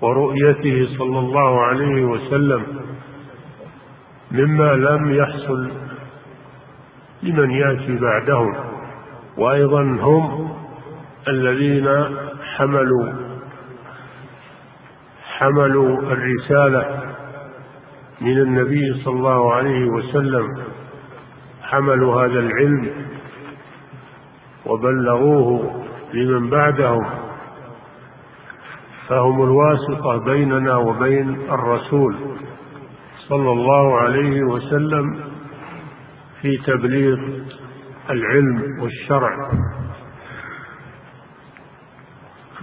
ورؤيته صلى الله عليه وسلم مما لم يحصل لمن يأتي بعدهم وأيضا هم الذين حملوا حملوا الرسالة من النبي صلى الله عليه وسلم حملوا هذا العلم وبلغوه لمن بعدهم. فهم الواسطة بيننا وبين الرسول صلى الله عليه وسلم في تبليغ العلم والشرع.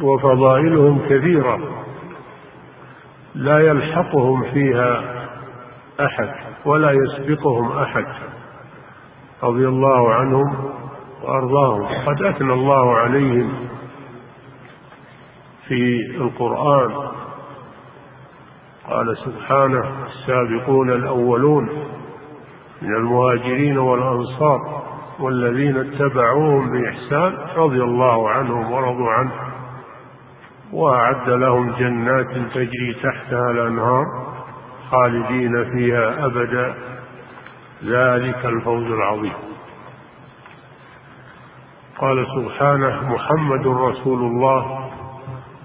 وفضائلهم كثيرة لا يلحقهم فيها أحد ولا يسبقهم أحد. رضي الله عنهم وأرضاهم. قد أثنى الله عليهم في القرآن. قال سبحانه السابقون الأولون من المهاجرين والأنصار والذين اتبعوهم بإحسان رضي الله عنهم ورضوا عنه وأعد لهم جنات تجري تحتها الأنهار خالدين فيها أبدا. ذلك الفوز العظيم. قال سبحانه محمد رسول الله.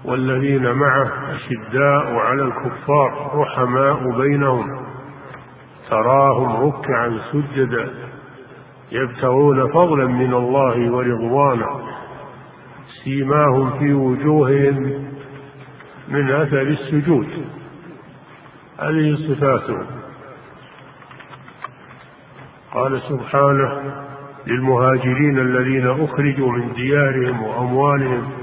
والذين معه أشداء على الكفار رحماء بينهم. تراهم ركعا سجدا يبتغون فضلا من الله ورضوانا. سيماهم في وجوههم من أثر السجود. هذه صفاتهم قال سبحانه للمهاجرين الذين أخرجوا من ديارهم وأموالهم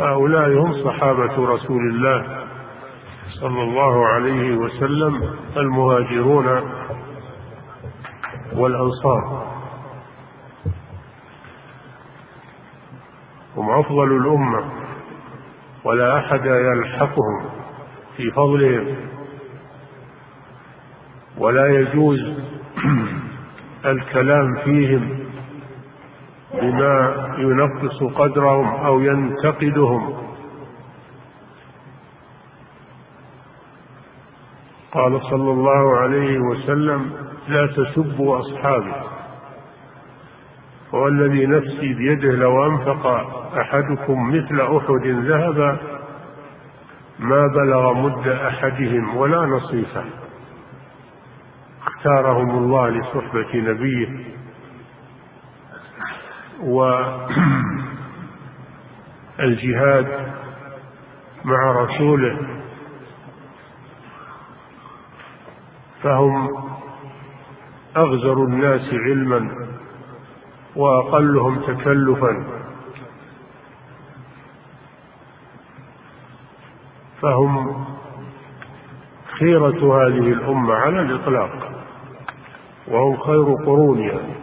هؤلاء هم صحابة رسول الله صلى الله عليه وسلم المهاجرون والأنصار. هم أفضل الأمة ولا أحد يلحقهم في فضلهم. ولا يجوز <clears throat> الكلام فيهم بما ينقص قدرهم أو ينتقدهم. قال صلى الله عليه وسلم لا تسبوا أصحابي والذي نفسي بيده لو أنفق أحدكم مثل أحد ذهبا ما بلغ مد أحدهم ولا نصيفه اختارهم الله لصحبة نبيه. والجهاد <clears throat> مع رسوله. فهم أغزر الناس علما وأقلهم تكلفا. فهم خيرة هذه الأمة على الإطلاق وهم خير قرونها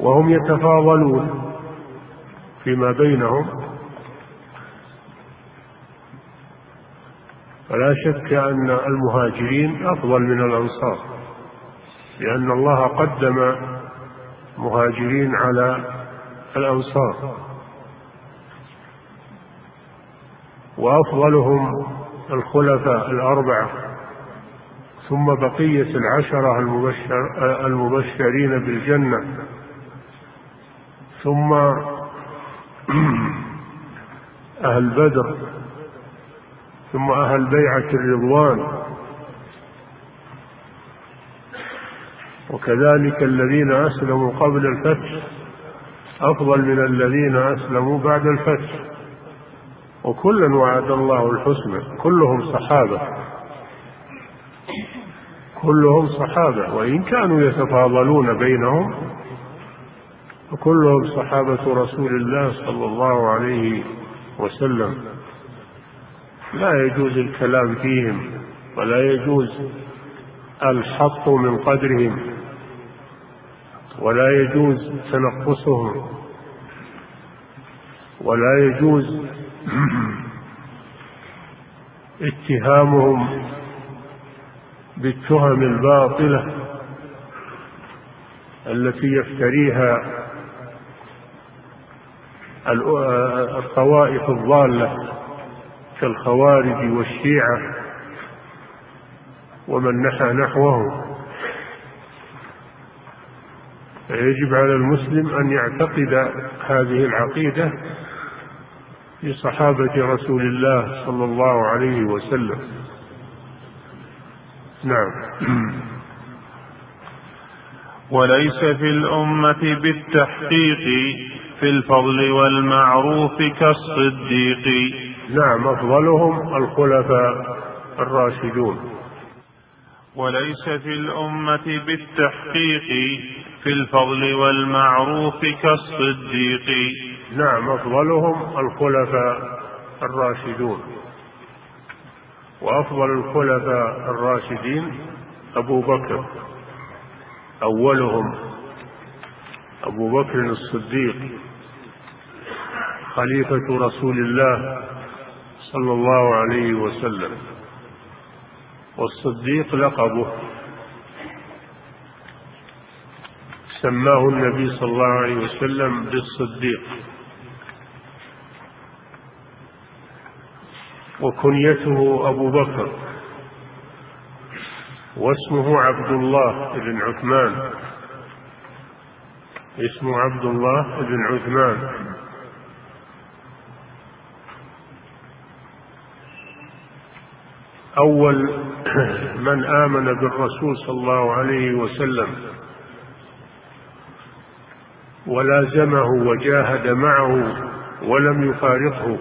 وهم يتفاضلون فيما بينهم. فلا شك أن المهاجرين أفضل من الأنصار لأن الله قدم مهاجرين على الأنصار. وأفضلهم الخلفاء الأربعة ثم بقية العشرة المبشر المبشرين بالجنة. ثم أهل بدر ثم أهل بيعة الرضوان. وكذلك الذين أسلموا قبل الفتح أفضل من الذين أسلموا بعد الفتح. وكلا وعد الله الحسنى كلهم صحابة. كلهم صحابة وإن كانوا يتفاضلون بينهم وكلهم صحابة رسول الله صلى الله عليه وسلم. لا يجوز الكلام فيهم ولا يجوز الحط من قدرهم ولا يجوز تنقصهم ولا يجوز <clears throat> اتهامهم بالتهم الباطلة التي يفتريها الطوائف الضالة كالخوارج والشيعة ومن نحى نحوه فيجب على المسلم أن يعتقد هذه العقيدة في صحابة رسول الله صلى الله عليه وسلم. نعم. وليس في الأمة بالتحقيق في الفضل والمعروف كالصديق. نعم أفضلهم الخلفاء الراشدون. وليس في الأمة بالتحقيق في الفضل والمعروف كالصديق. نعم أفضلهم الخلفاء الراشدون. وأفضل الخلفاء الراشدين أبو بكر. أولهم أبو بكر الصديق خليفة رسول الله صلى الله عليه وسلم والصديق لقبه. سماه النبي صلى الله عليه وسلم بالصديق. وكنيته أبو بكر. واسمه عبد الله بن عثمان. اسمه عبد الله بن عثمان. أول <clears throat> من آمن بالرسول صلى الله عليه وسلم ولازمه وجاهد معه ولم يفارقه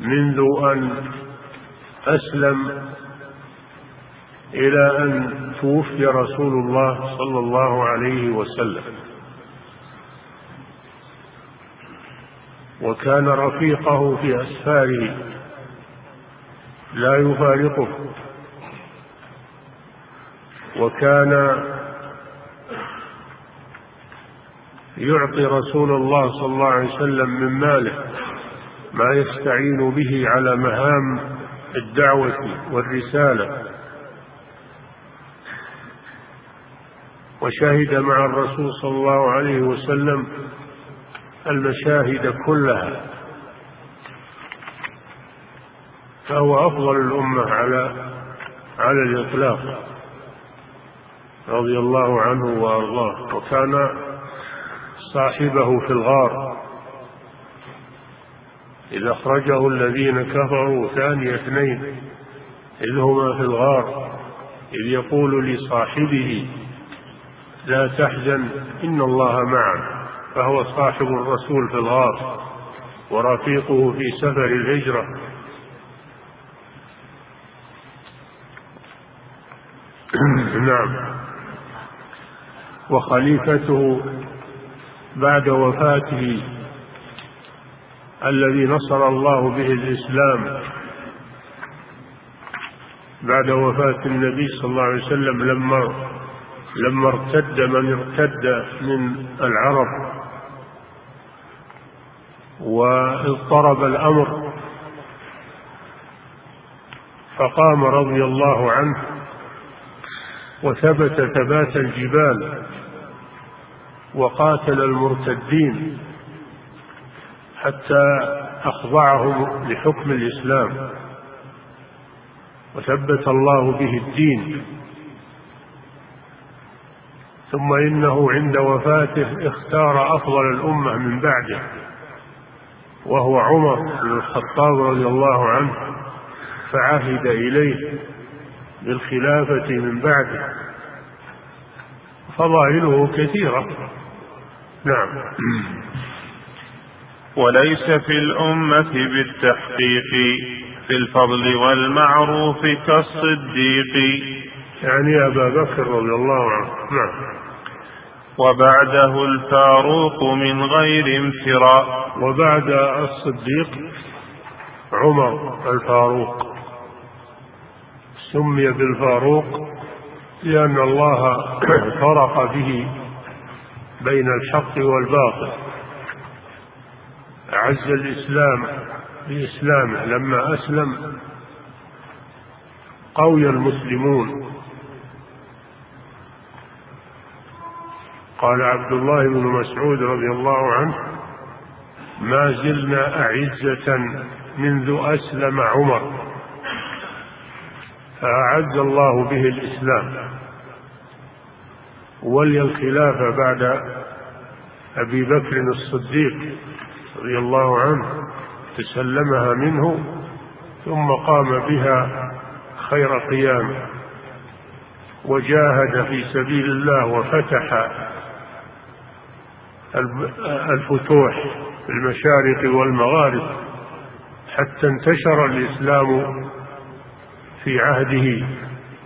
منذ أن أسلم إلى أن توفي رسول الله صلى الله عليه وسلم. وكان رفيقه في أسفاره. لا يفارقه. وكان يعطي رسول الله صلى الله عليه وسلم من ماله ما يستعين به على مهام الدعوة والرسالة. وشهد مع الرسول صلى الله عليه وسلم المشاهد كلها. فهو أفضل الأمة على على الإطلاق. رضي الله عنه وأرضاه. وكان صاحبه في الغار. إذا أخرجه الذين كفروا ثاني اثنين إذ هما في الغار إذ يقول لصاحبه لا تحزن إن الله معنا فهو صاحب الرسول في الغار ورفيقه في سفر الهجرة. <clears throat> نعم. وخليفته بعد وفاته الذي نصر الله به الإسلام. بعد وفاة النبي صلى الله عليه وسلم لما لما ارتد من ارتد من العرب واضطرب الأمر فقام رضي الله عنه وثبت ثبات الجبال وقاتل المرتدين حتى أخضعهم لحكم الإسلام وثبت الله به الدين. ثم إنه عند وفاته اختار أفضل الأمة من بعده وهو عمر بن الخطاب رضي الله عنه فعهد إليه بالخلافة من بعده. فضائله كثيرة. نعم. وليس في الأمة بالتحقيق في الفضل والمعروف كالصديق. يعني أبا بكر رضي الله عنه. نعم. وبعده الفاروق من غير امتراء وبعد الصديق عمر الفاروق. سمي بالفاروق لأن الله <coughs> فرق به بين الحق والباطل. أعز الإسلام بإسلامه لما أسلم قوي المسلمون قال عبد الله بن مسعود رضي الله عنه ما زلنا أعزة منذ أسلم عمر. فأعز الله به الإسلام. ولي الخلافة بعد أبي بكر الصديق رضي الله عنه تسلمها منه ثم قام بها خير قيام. وجاهد في سبيل الله وفتح الفتوح في المشارق والمغارب حتى انتشر الإسلام في عهده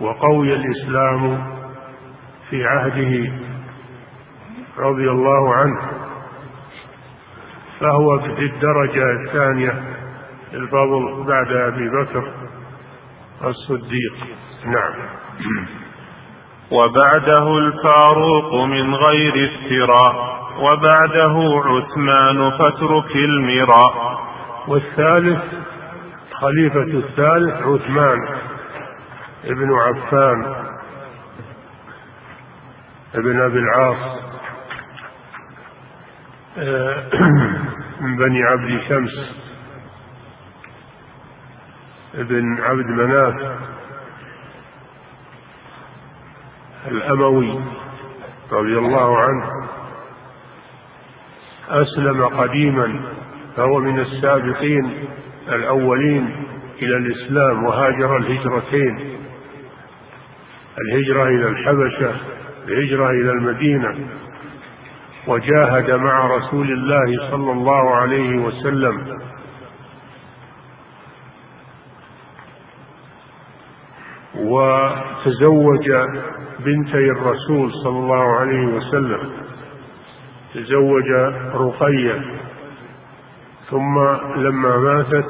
وقوي الإسلام في عهده رضي الله عنه. فهو في الدرجة الثانية الفضل بعد أبي بكر الصديق. نعم. وبعده الفاروق من غير افتراء. وبعده عثمان فاترك المراء. والثالث خليفة الثالث عثمان ابن عفان ابن أبي العاص. <clears throat> من بني عبد شمس ابن عبد مناف الأموي رضي الله عنه. أسلم قديما فهو من السابقين الأولين إلى الإسلام وهاجر الهجرتين. الهجرة إلى الحبشة الهجرة إلى المدينة وجاهد مع رسول الله صلى الله عليه وسلم. وتزوج بنتي الرسول صلى الله عليه وسلم. تزوج رقية ثم لما ماتت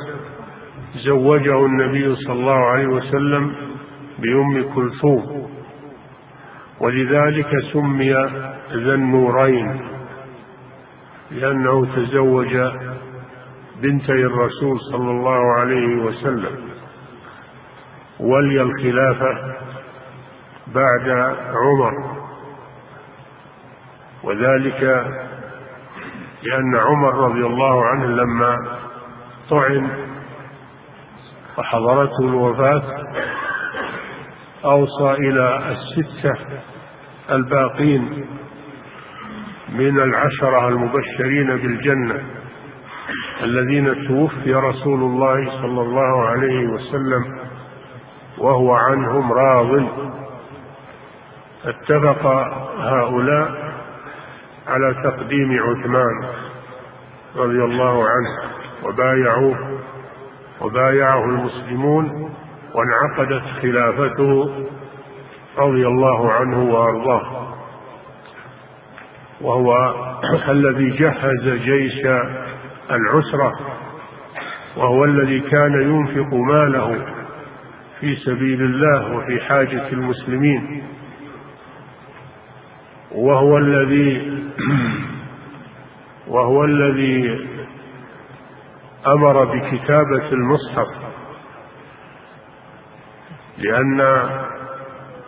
زوجه النبي صلى الله عليه وسلم بأم كلثوم. ولذلك سمي ذا النورين لأنه تزوج بنتي الرسول صلى الله عليه وسلم. ولي الخلافة بعد عمر. وذلك لأن عمر رضي الله عنه لما طعن وحضرته الوفاة أوصى إلى الستة الباقين من العشرة المبشرين بالجنة الذين توفي رسول الله صلى الله عليه وسلم وهو عنهم راض. اتفق هؤلاء على تقديم عثمان رضي الله عنه وبايعوه وبايعه المسلمون وانعقدت خلافته رضي الله عنه وأرضاه. وهو <clears throat> الذي جهز جيش العسرة وهو الذي كان ينفق ماله في سبيل الله وفي حاجة المسلمين. وهو الذي <clears throat> وهو الذي أمر بكتابة المصحف لأن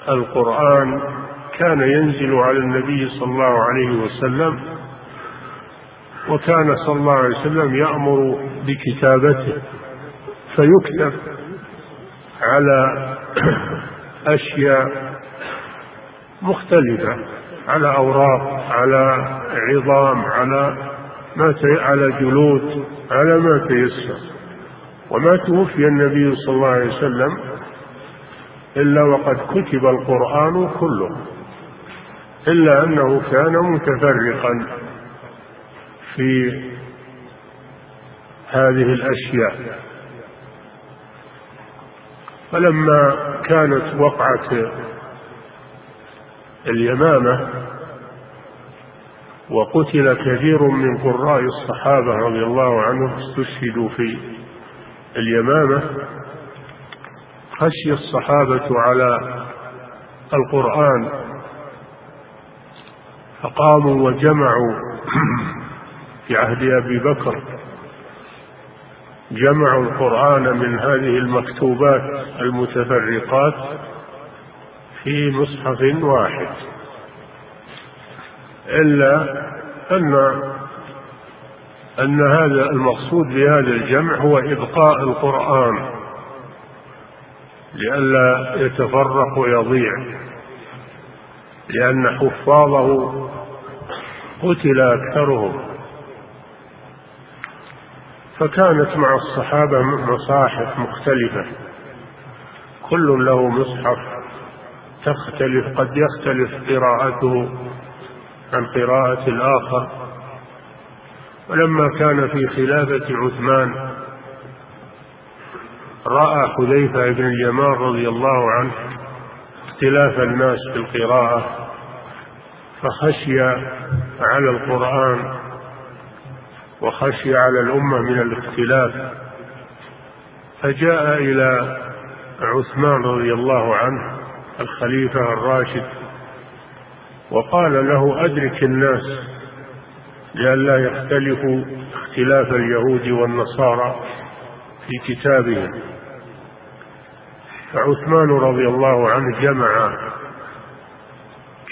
القرآن كان ينزل على النبي صلى الله عليه وسلم وكان صلى الله عليه وسلم يأمر بكتابته فيكتب على <clears throat> أشياء مختلفة. على أوراق على عظام على ما على جلود على ما تيسر. وما توفي النبي صلى الله عليه وسلم إلا وقد كتب القرآن كله إلا أنه كان متفرقا في هذه الأشياء. فلما كانت وقعة اليمامة وقتل كثير من قراء الصحابة رضي الله عنهم استشهدوا في اليمامة. خشي الصحابة على القرآن فقاموا وجمعوا في عهد أبي بكر. جمعوا القرآن من هذه المكتوبات المتفرقات. في مصحف واحد. إلا أن أن هذا المقصود بهذا الجمع هو إبقاء القرآن. لئلا يتفرق ويضيع. لأن حفاظه قتل أكثرهم. فكانت مع الصحابة مصاحف مختلفة. كل له مصحف تختلف قد يختلف قراءته عن قراءة الآخر. ولما كان في خلافة عثمان رأى حذيفة بن اليمان رضي الله عنه اختلاف الناس في القراءة فخشي على القرآن وخشي على الأمة من الاختلاف. فجاء إلى عثمان رضي الله عنه الخليفة الراشد. وقال له أدرك الناس لئلا يختلفوا اختلاف اليهود والنصارى في كتابهم. فعثمان رضي الله عنه جمع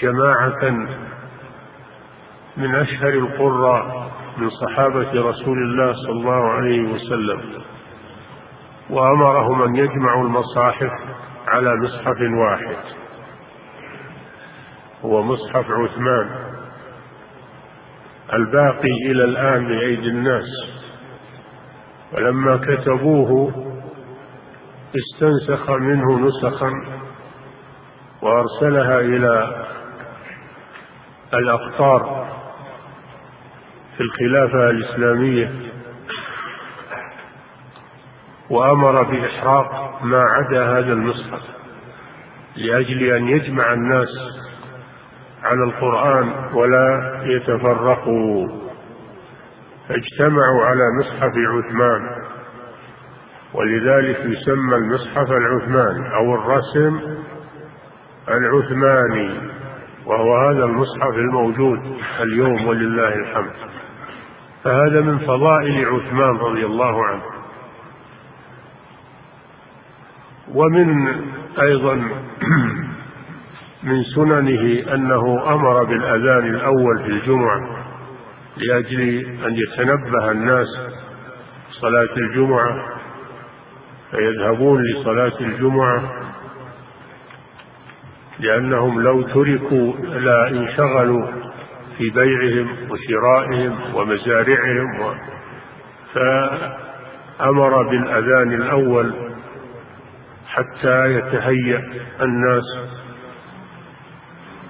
جماعة من أشهر القراء من صحابة رسول الله صلى الله عليه وسلم وأمرهم أن يجمعوا المصاحف على مصحف واحد. هو مصحف عثمان. الباقي إلى الآن بأيدي الناس. ولما كتبوه استنسخ منه نسخا وأرسلها إلى الأقطار في الخلافة الإسلامية. وأمر بإحراق ما عدا هذا المصحف لأجل أن يجمع الناس على القرآن ولا يتفرقوا. فاجتمعوا على مصحف عثمان ولذلك يسمى المصحف العثماني أو الرسم العثماني وهو هذا المصحف الموجود اليوم ولله الحمد. فهذا من فضائل عثمان رضي الله عنه. ومن أيضا <clears throat> من سننه أنه أمر بالأذان الأول في الجمعة لأجل أن يتنبه الناس صلاة الجمعة فيذهبون لصلاة الجمعة لأنهم لو تركوا لا انشغلوا في بيعهم وشرائهم ومزارعهم و... فأمر بالأذان الأول حتى يتهيأ الناس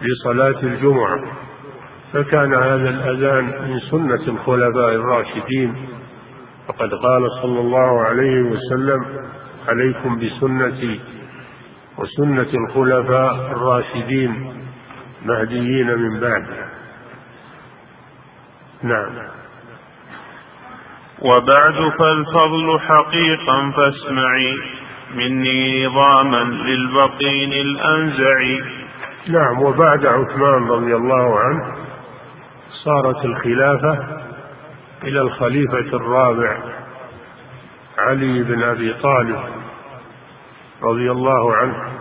لصلاة الجمعة. فكان هذا الأذان من سنة الخلفاء الراشدين. فقد قال صلى الله عليه وسلم عليكم بسنتي وسنة الخلفاء الراشدين مهديين من بعد نعم. وبعد فالفضل حقيقا فاسمعي. مني نظاما للبطين الأنزع نعم وبعد عثمان رضي الله عنه صارت الخلافة إلى الخليفة الرابع علي بن أبي طالب رضي الله عنه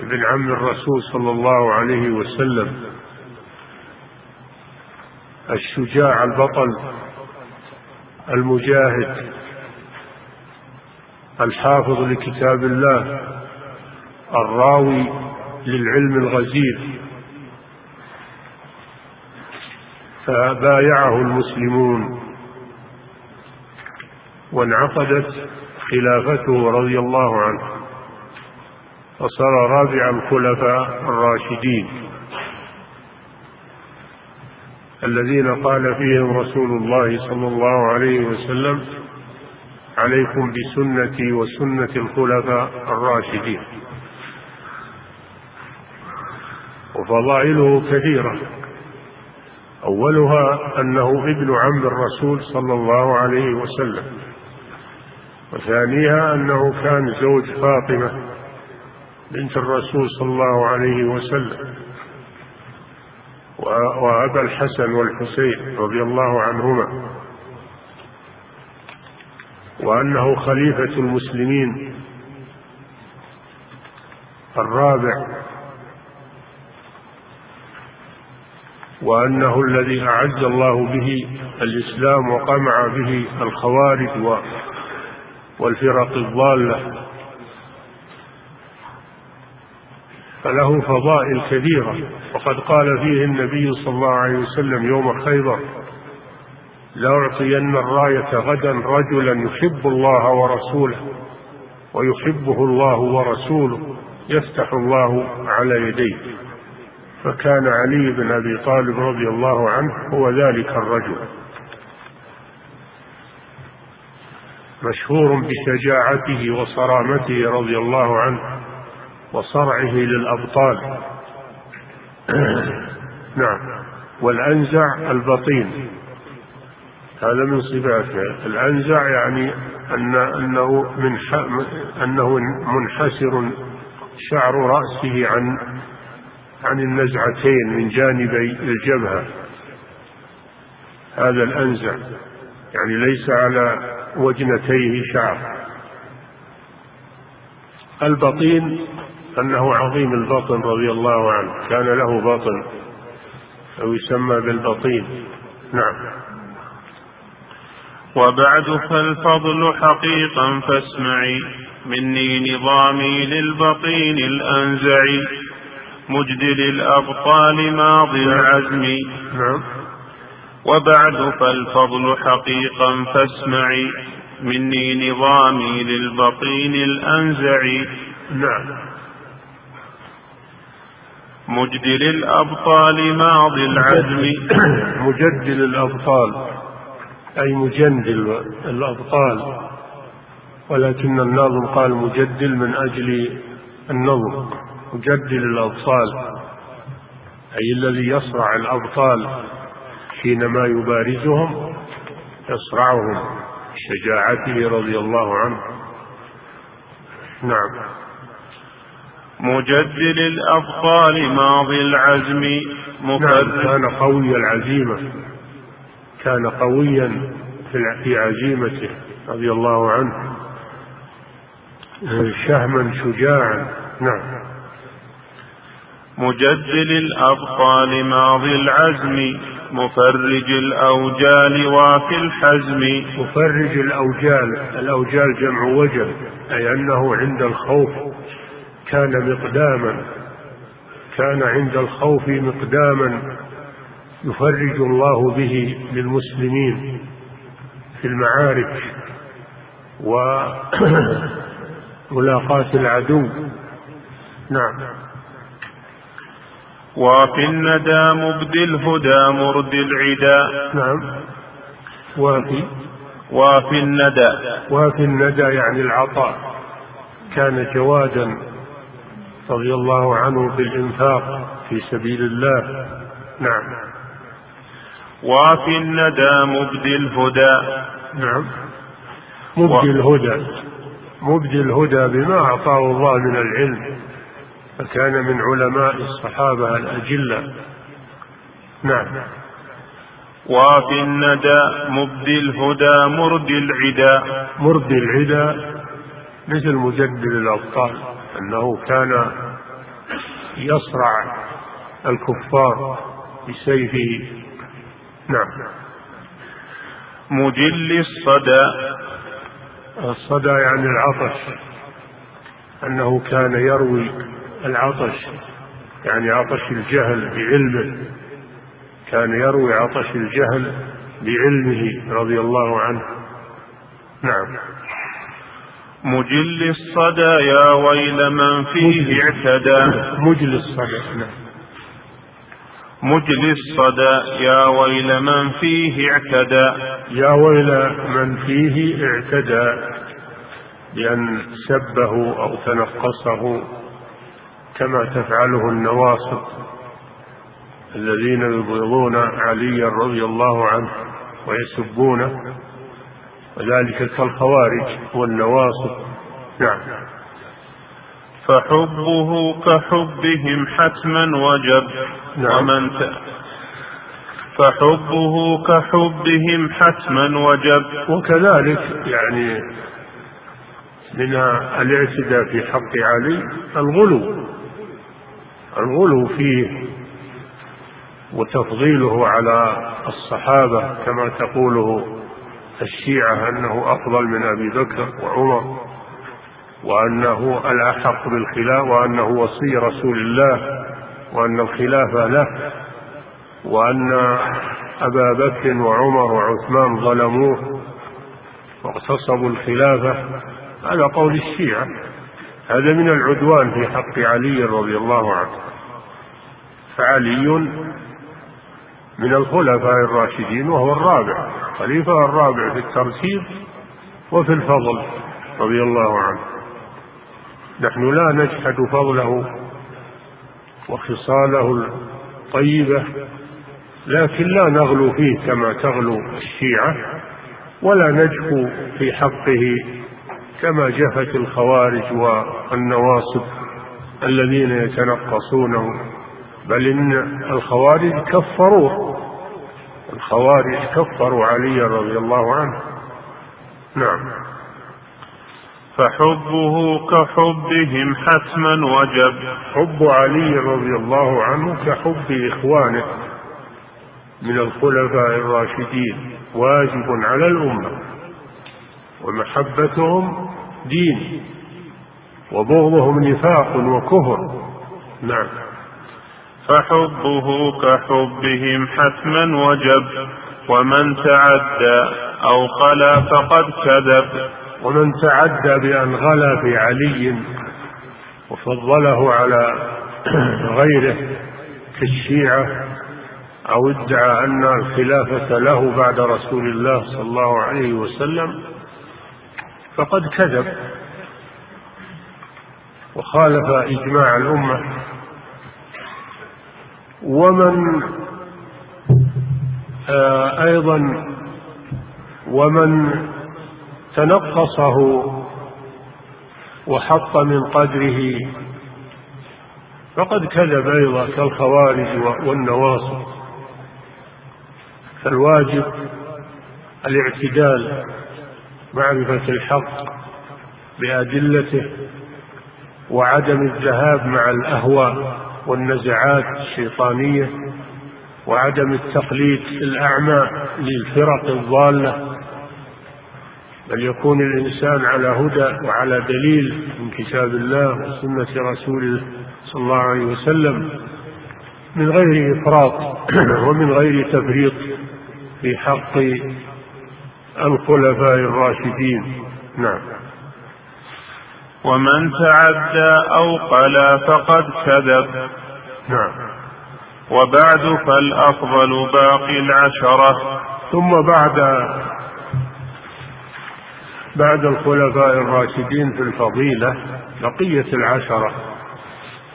ابن عم الرسول صلى الله عليه وسلم. الشجاع البطل المجاهد الحافظ لكتاب الله الراوي للعلم الغزير. فبايعه المسلمون. وانعقدت خلافته رضي الله عنه. وصار رابع الخلفاء الراشدين. الذين قال فيهم رسول الله صلى الله عليه وسلم عليكم بسنتي وسنة الخلفاء الراشدين. وفضائله كثيرة. أولها أنه ابن عم الرسول صلى الله عليه وسلم. وثانيها أنه كان زوج فاطمة بنت الرسول صلى الله عليه وسلم. وأبا الحسن والحسين رضي الله عنهما. وأنه خليفة المسلمين الرابع وأنه الذي أعز الله به الإسلام وقمع به الخوارج والفرق الضالة. فله فضائل كثيرة وقد قال فيه النبي صلى الله عليه وسلم يوم خيبر لأعطين الراية غدا رجلا يحب الله ورسوله ويحبه الله ورسوله يفتح الله على يديه. فكان علي بن أبي طالب رضي الله عنه هو ذلك الرجل. مشهور بشجاعته وصرامته رضي الله عنه وصرعه للأبطال. <clears throat> نعم. والأنزع البطين. هذا من صفاته الأنزع يعني أن أنه من أنه منحسر شعر رأسه عن عن النزعتين من جانبي الجبهة. هذا الأنزع. يعني ليس على وجنتيه شعر. البطين أنه عظيم البطن رضي الله عنه. كان له بطن. أو يسمى بالبطين. نعم. وبعد فالفضل حقيقا فاسمعي. مني نظامي للبطين الأنزع مجدل الأبطال ماضي العزم. نعم. وبعد فالفضل حقيقا فاسمعي. مني نظامي للبطين الأنزع نعم. مجدل الأبطال ماضي العزم. مجدل الأبطال. أي مجندل الأبطال. ولكن الناظم قال مجدل من أجل النظم مجدل الأبطال أي الذي يصرع الأبطال حينما يبارزهم يصرعهم شجاعته رضي الله عنه. نعم. مجدل الأبطال ماضي العزم نعم كان قوي العزيمة. كان قويا في عزيمته رضي الله عنه. شهما شجاعا. نعم. مجدل الأبطال ماضي العزم مفرج الأوجال وافي الحزم. مفرج الأوجال الأوجال جمع وجل أي أنه عند الخوف كان مقداما كان عند الخوف مقداما. يفرج الله به للمسلمين في المعارك وملاقاة العدو. نعم. وفي الندى مبدي الهدى مرد العدا. نعم. وفي وفي الندى. وفي الندى يعني العطاء. كان جوادا رضي الله عنه بالإنفاق في سبيل الله. نعم. وفي الندى مبدي الهدى. نعم. مبدي الهدى. مبدي الهدى بما أعطاه الله من العلم فكان من علماء الصحابة الأجلة. نعم. وفي الندى مبدي الهدى مرد العدا. مرد العدا مثل مجدل الأبطال أنه كان يصرع الكفار بسيفه نعم. مجل الصدى. الصدى يعني العطش. أنه كان يروي العطش يعني عطش الجهل بعلمه. كان يروي عطش الجهل بعلمه رضي الله عنه. نعم. مجل الصدى يا ويل من فيه اعتدى. مجل الصدى نعم. مجلي الصدى يا ويل من فيه اعتدى. يا ويل من فيه اعتدى بأن سبه أو تنقصه كما تفعله النواصب الذين يبغضون عليا رضي الله عنه ويسبونه وذلك كالخوارج والنواصب. نعم. فحبه كحبهم حتما وجب. نعم. ومن ت... فحبه كحبهم حتما وجب. وكذلك يعني من الاعتداء في حق علي الغلو. الغلو فيه وتفضيله على الصحابة كما تقوله الشيعة أنه أفضل من أبي بكر وعمر. وأنه الأحق بالخلاف وأنه وصي رسول الله وأن الخلافة له وأن أبا بكر وعمر وعثمان ظلموه واغتصبوا الخلافة. هذا قول الشيعة. هذا من العدوان في حق علي رضي الله عنه. فعلي من الخلفاء الراشدين وهو الرابع خليفة الرابع في الترتيب وفي الفضل رضي الله عنه. نحن لا نجحد فضله وخصاله الطيبة لكن لا نغلو فيه كما تغلو الشيعة ولا نجفو في حقه كما جفت الخوارج والنواصب الذين يتنقصونه. بل إن الخوارج كفروه الخوارج كفروا علي رضي الله عنه. نعم. فحبه كحبهم حتما وجب. حب علي رضي الله عنه كحب إخوانه من الخلفاء الراشدين واجب على الأمة ومحبتهم دين وبغضهم نفاق وكفر نعم. فحبه كحبهم حتما وجب ومن تعدى أو خلا فقد كذب. ومن تعدى بأن غلا في علي وفضله على <clears throat> غيره كالشيعة أو ادعى أن الخلافة له بعد رسول الله صلى الله عليه وسلم فقد كذب وخالف إجماع الأمة. ومن آه أيضا ومن تنقصه وحط من قدره. فقد كذب أيضا كالخوارج والنواصب. فالواجب الاعتدال معرفة الحق بأدلته وعدم الذهاب مع الأهواء والنزعات الشيطانية وعدم التقليد الأعمى للفرق الضالة. بل يكون الإنسان على هدى وعلى دليل من كتاب الله وسنة رسوله صلى الله عليه وسلم من غير إفراط <clears throat> ومن غير تفريط في حق الخلفاء الراشدين. نعم. ومن تعدى أو قلا فقد كذب. نعم. وبعد فالأفضل باقي العشرة. ثم بعد بعد الخلفاء الراشدين في الفضيلة بقية العشرة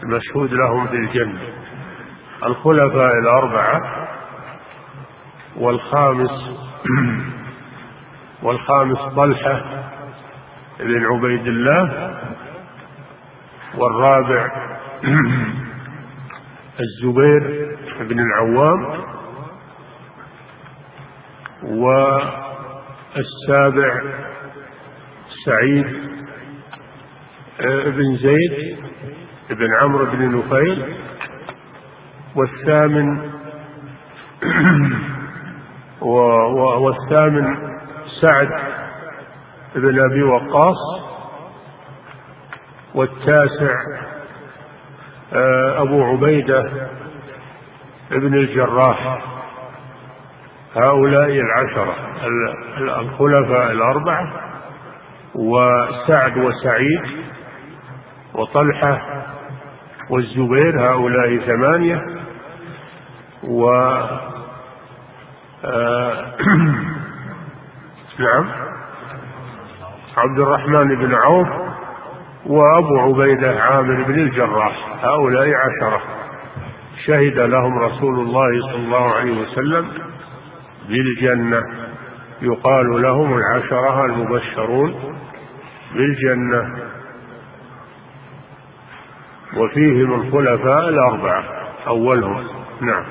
المشهود لهم بالجنة الخلفاء الأربعة والخامس <clears throat> والخامس طلحة بن عبيد الله والرابع <clears throat> الزبير بن العوام والسابع سعيد بن زيد بن عمرو بن نفيل والثامن <clears throat> والثامن سعد بن أبي وقاص والتاسع آه، أبو عبيدة بن الجراح. هؤلاء العشرة الخلفاء الأربعة. وسعد وسعيد وطلحة والزبير هؤلاء ثمانية. و آه، <clears throat> نعم. عبد الرحمن بن عوف وأبو عبيدة عامر بن الجراح هؤلاء عشرة. شهد لهم رسول الله صلى الله عليه وسلم بالجنة. يقال لهم العشرة المبشرون. بالجنة وفيهم الخلفاء الأربعة أولهم. نعم.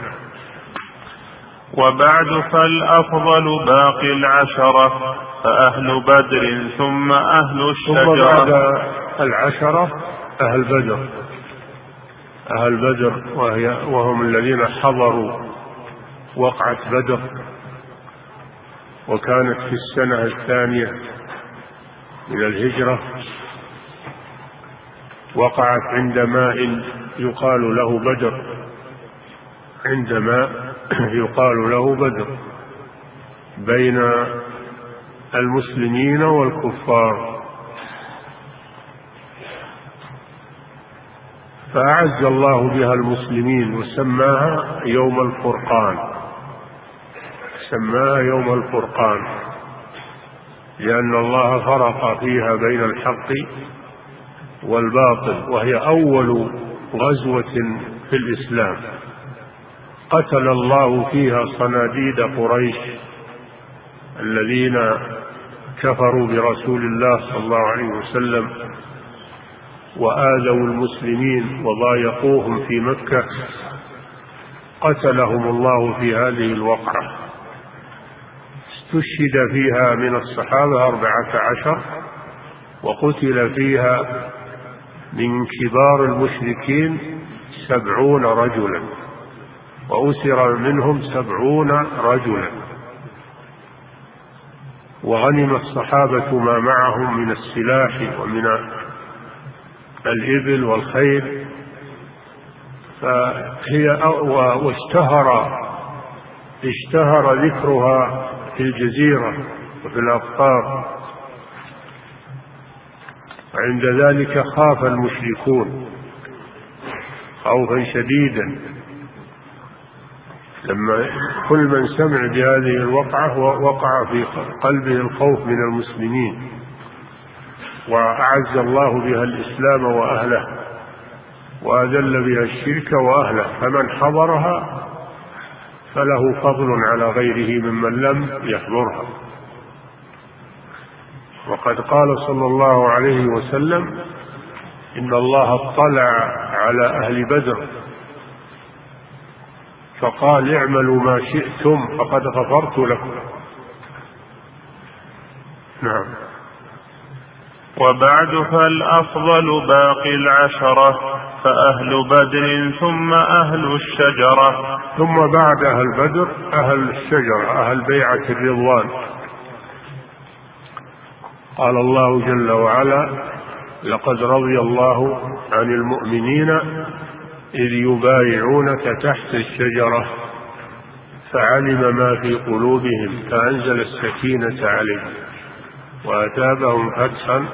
وبعد فالأفضل باقي العشرة فأهل بدر ثم أهل الشجرة. ثم بعد العشرة أهل بدر. أهل بدر وهي وهم الذين حضروا وقعة بدر وكانت في السنة الثانية. من الهجرة وقعت عند ماء يقال له بدر. عند ماء <clears throat> يقال له بدر. بين المسلمين والكفار. فأعز الله بها المسلمين وسماها يوم الفرقان. سماها يوم الفرقان. لأن الله فرق فيها بين الحق والباطل وهي أول غزوة في الإسلام. قتل الله فيها صناديد قريش الذين كفروا برسول الله صلى الله عليه وسلم وآذوا المسلمين وضايقوهم في مكة. قتلهم الله في هذه الوقعة. استشهد فيها من الصحابة أربعة عشر وقتل فيها من كبار المشركين سبعون رجلا وأسر منهم سبعون رجلا. وغنم الصحابة ما معهم من السلاح ومن الإبل والخيل. فهي واشتهر اشتهر ذكرها في الجزيرة وفي الأقطار. وعند ذلك خاف المشركون خوفا شديدا. لما كل من سمع بهذه الوقعة وقع في قلبه الخوف من المسلمين. وأعز الله بها الإسلام وأهله وأذل بها الشرك وأهله. فمن حضرها فله فضل على غيره ممن لم يحضرها وقد قال صلى الله عليه وسلم إن الله اطلع على أهل بدر فقال اعملوا ما شئتم فقد غفرت لكم. نعم. وبعد فالأفضل باقي العشرة. فأهل بدر ثم أهل الشجرة. ثم بعد أهل بدر أهل الشجرة أهل بيعة الرضوان. قال الله جل وعلا لقد رضي الله عن المؤمنين إذ يبايعونك تحت الشجرة فعلم ما في قلوبهم فأنزل السكينة عليهم وأتابهم فتحا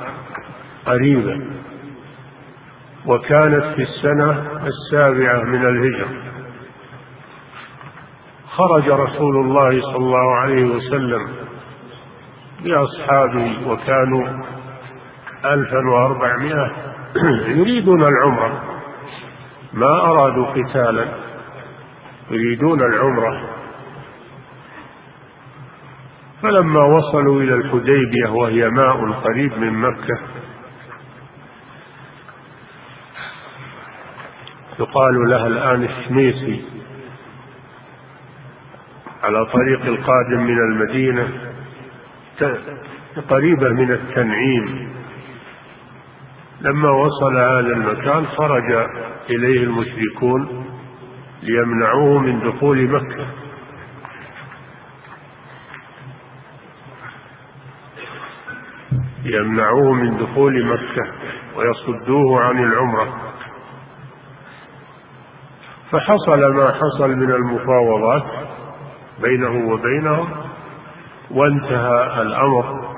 قريبا. وكانت في السنة السابعة من الهجرة. خرج رسول الله صلى الله عليه وسلم بأصحابه وكانوا ألفا وأربعمائة <clears throat> يريدون العمرة. ما أرادوا قتالا يريدون العمرة. فلما وصلوا إلى الحديبية وهي ماء قريب من مكة يقال لها الآن السميسي. على طريق القادم من المدينة قريبة من التنعيم. لما وصل هذا المكان خرج إليه المشركون ليمنعوه من دخول مكة. ليمنعوه من دخول مكة ويصدوه عن العمرة. فحصل ما حصل من المفاوضات بينه وبينهم وانتهى الأمر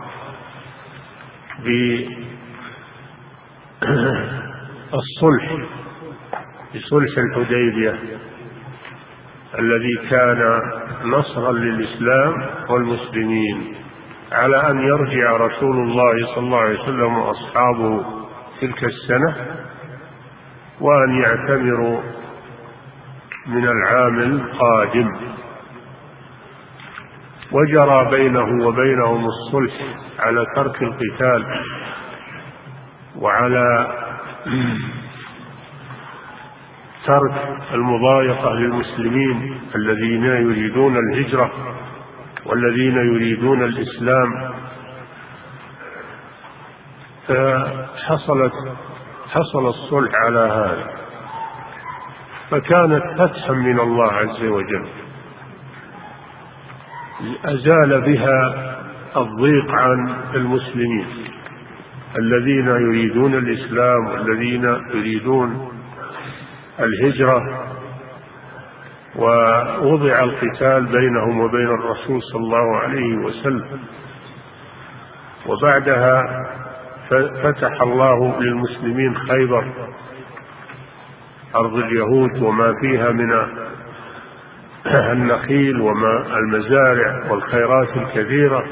بالصلح بصلح الحديبية الذي كان نصرا للإسلام والمسلمين على أن يرجع رسول الله صلى الله عليه وسلم وأصحابه تلك السنة وأن يعتمروا من العام القادم وجرى بينه وبينهم الصلح على ترك القتال وعلى ترك المضايقة للمسلمين الذين يريدون الهجرة والذين يريدون الإسلام. فحصلت حصل الصلح على هذا. فكانت فتحا من الله عز وجل. أزال بها الضيق عن المسلمين الذين يريدون الإسلام والذين يريدون الهجرة ووضع القتال بينهم وبين الرسول صلى الله عليه وسلم. وبعدها فتح الله للمسلمين خيبر. أرض اليهود وما فيها من النخيل وما المزارع والخيرات الكثيرة.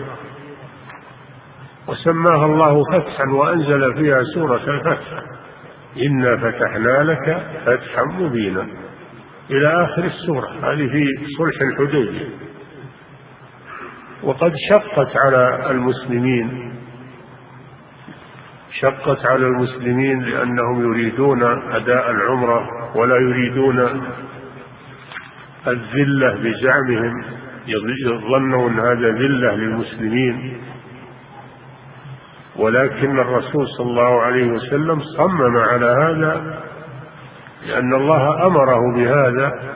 وسماها الله فتحا وأنزل فيها سورة الفتح. إنا فتحنا لك فتحا مبينا. إلى آخر السورة هذه في صلح الحديبية. وقد شقت على المسلمين شقت على المسلمين لأنهم يريدون أداء العمرة ولا يريدون الذلة بزعمهم. يظنون هذا ذلة للمسلمين. ولكن الرسول صلى الله عليه وسلم صمم على هذا لأن الله أمره بهذا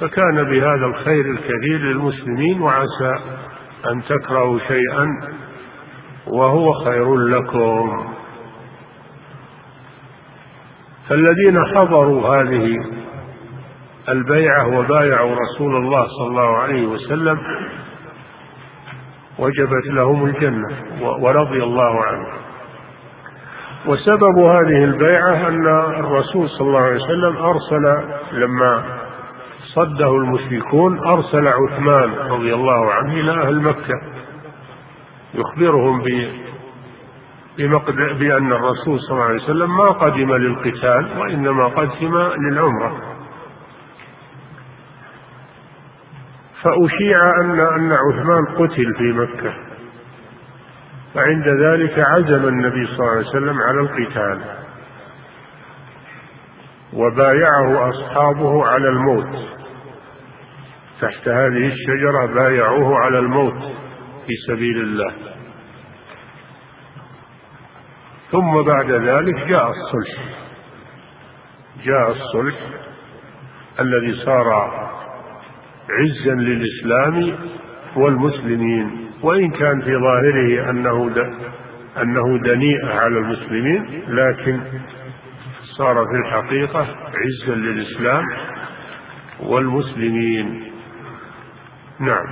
فكان بهذا الخير الكثير للمسلمين وعسى أن تكرهوا شيئا وهو خير لكم. فالذين حضروا هذه البيعة وبايعوا رسول الله صلى الله عليه وسلم وجبت لهم الجنة ورضي الله عنه. وسبب هذه البيعة أن الرسول صلى الله عليه وسلم أرسل لما صده المشركون أرسل عثمان رضي الله عنه إلى أهل مكة يخبرهم بأن الرسول صلى الله عليه وسلم ما قدم للقتال وإنما قدم للعمرة. فأشيع أن أن عثمان قتل في مكة. فعند ذلك عزم النبي صلى الله عليه وسلم على القتال. وبايعه أصحابه على الموت. تحت هذه الشجرة بايعوه على الموت في سبيل الله. ثم بعد ذلك جاء الصلح. جاء الصلح الذي صار عزا للإسلام والمسلمين وإن كان في ظاهره أنه أنه دنيء على المسلمين لكن صار في الحقيقة عزا للإسلام والمسلمين. نعم.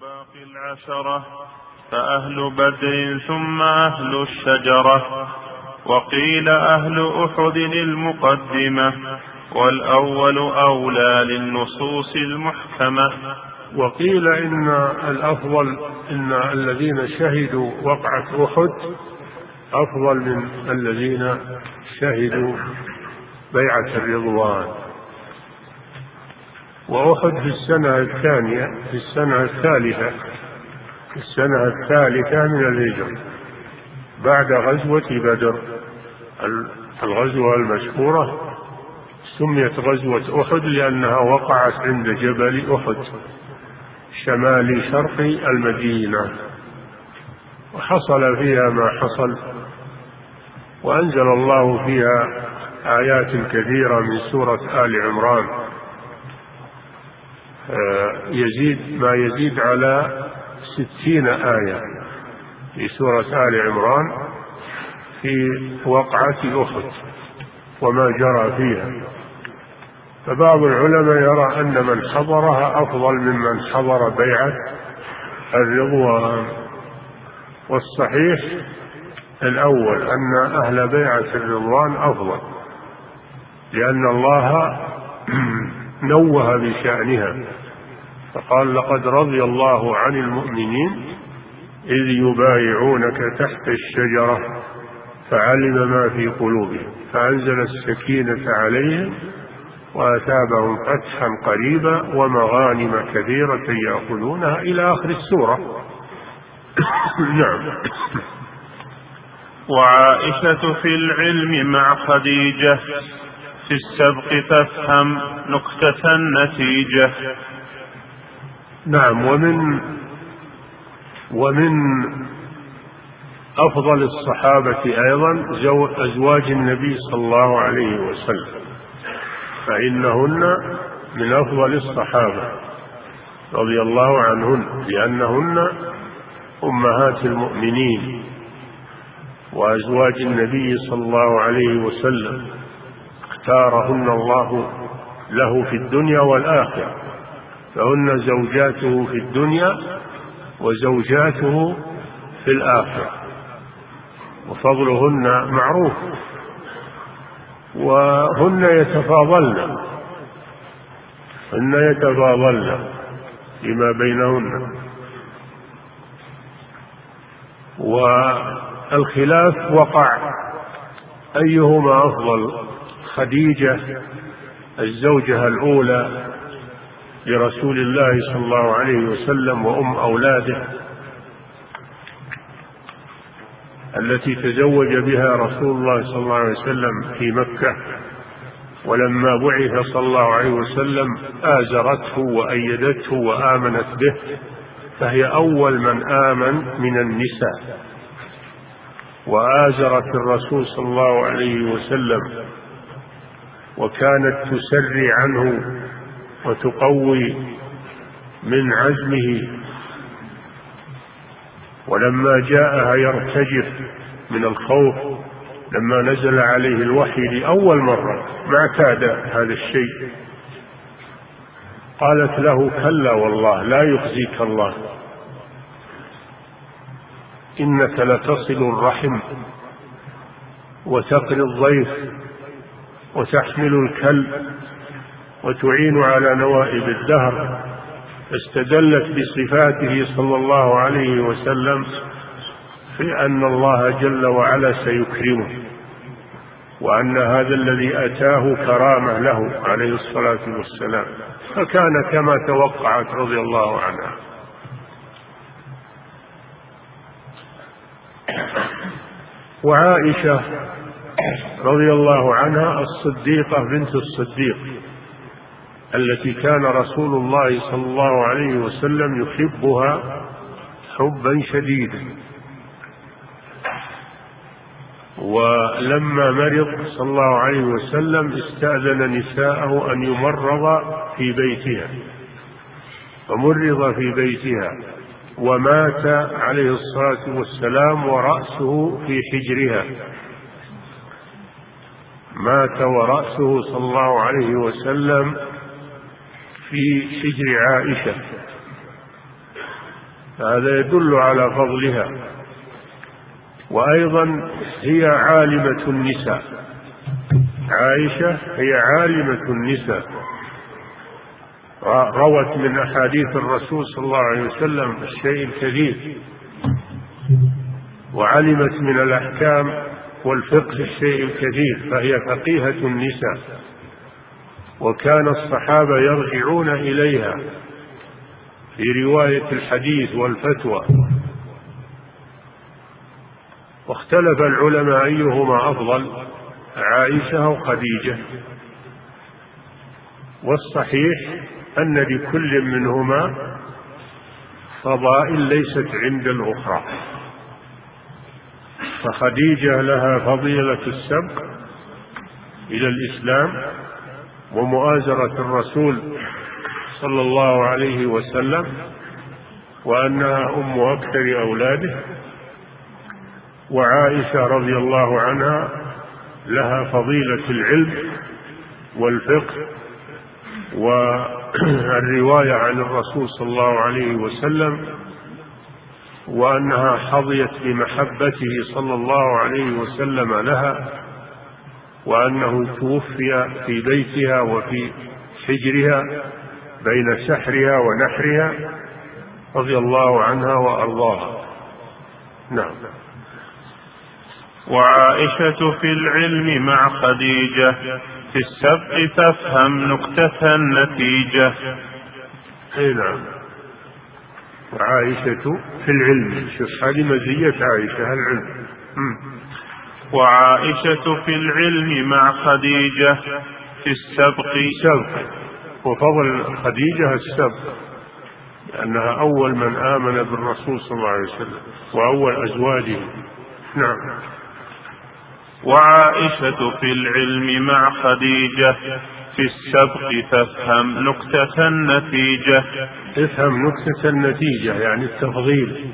باقي العشرة. فأهل بدر ثم أهل الشجرة وقيل أهل أحد المقدمة والأول أولى للنصوص المحكمة. وقيل إن الأفضل إن الذين شهدوا وقعة أحد أفضل من الذين شهدوا بيعة الرضوان. وأحد في السنة الثانية في السنة الثالثة في السنة الثالثة من الهجرة بعد غزوة بدر. الغزوة المشهورة سميت غزوة أحد لأنها وقعت عند جبل أحد شمال شرق المدينة. وحصل فيها ما حصل وأنزل الله فيها آيات كثيرة من سورة آل عمران. آه، يزيد ما يزيد على ستين آية في سورة آل عمران في وقعة أحد وما جرى فيها. فبعض العلماء يرى أن من حضرها أفضل ممن حضر بيعة الرضوان. والصحيح الأول أن أهل بيعة الرضوان أفضل لأن الله <clears throat> نوه بشأنها. فقال لقد رضي الله عن المؤمنين إذ يبايعونك تحت الشجرة فعلم ما في قلوبهم فأنزل السكينة عليهم وأثابهم فتحا قريبا ومغانم كثيرة يأخذونها إلى آخر السورة. <coughs> نعم. وعائشة في العلم مع خديجة في السبق فافهم نكتة النتيجة. نعم ومن ومن أفضل الصحابة أيضا أزواج النبي صلى الله عليه وسلم فإنهن من أفضل الصحابة رضي الله عنهن لأنهن أمهات المؤمنين وأزواج النبي صلى الله عليه وسلم اختارهن الله له في الدنيا والآخرة. فهن زوجاته في الدنيا وزوجاته في الآخرة. وفضلهن معروف. وهن يتفاضلن. هن يتفاضلن فيما بينهن. والخلاف وقع. أيهما أفضل؟ خديجة الزوجة الأولى لرسول الله صلى الله عليه وسلم وأم أولاده التي تزوج بها رسول الله صلى الله عليه وسلم في مكة. ولما بعث صلى الله عليه وسلم آزرته وأيدته وآمنت به فهي أول من آمن من النساء. وآزرت الرسول صلى الله عليه وسلم وكانت تسري عنه وتقوي من عزمه. ولما جاءها يرتجف من الخوف لما نزل عليه الوحي لأول مرة ما اعتاد هذا الشيء. قالت له كلا والله لا يخزيك الله. إنك لتصل الرحم وتقري الضيف وتحمل الكلب وتعين على نوائب الدهر استدلت بصفاته صلى الله عليه وسلم في أن الله جل وعلا سيكرمه وأن هذا الذي أتاه كرامة له عليه الصلاة والسلام فكان كما توقعت رضي الله عنها. وعائشة رضي الله عنها الصديقة بنت الصديق. التي كان رسول الله صلى الله عليه وسلم يحبها حبا شديدا. ولما مرض صلى الله عليه وسلم استأذن نساءه أن يمرض في بيتها. فمرض في بيتها ومات عليه الصلاة والسلام ورأسه في حجرها. مات ورأسه صلى الله عليه وسلم في حجر عائشة. هذا يدل على فضلها. وأيضا هي عالمة النساء. عائشة هي عالمة النساء. روت من أحاديث الرسول صلى الله عليه وسلم الشيء الكثير. وعلمت من الأحكام والفقه الشيء الكثير فهي فقيهة النساء. وكان الصحابة يرجعون إليها في رواية الحديث والفتوى. واختلف العلماء أيهما أفضل عائشة أو خديجة. والصحيح أن لكل منهما فضائل ليست عند الأخرى. فخديجة لها فضيلة السبق إلى الإسلام. ومؤازرة الرسول صلى الله عليه وسلم وأنها أم أكثر أولاده وعائشة رضي الله عنها لها فضيلة العلم والفقه والرواية عن الرسول صلى الله عليه وسلم وأنها حظيت بمحبته صلى الله عليه وسلم لها وأنه توفي في بيتها وفي حجرها بين سحرها ونحرها رضي الله عنها وأرضاها. نعم. وعائشة في العلم مع خديجة في السبق تفهم نكتة النتيجة. أي نعم. وعائشة في العلم شوف هذه مزية عائشة العلم وعائشة في العلم مع خديجة في السبق. السبق. وفضل خديجة السبق لأنها أول من آمن بالرسول صلى الله عليه وسلم وأول أزواجه. نعم. وعائشة في العلم مع خديجة في السبق فافهم نكتة النتيجة. افهم نكتة النتيجة يعني التفضيل.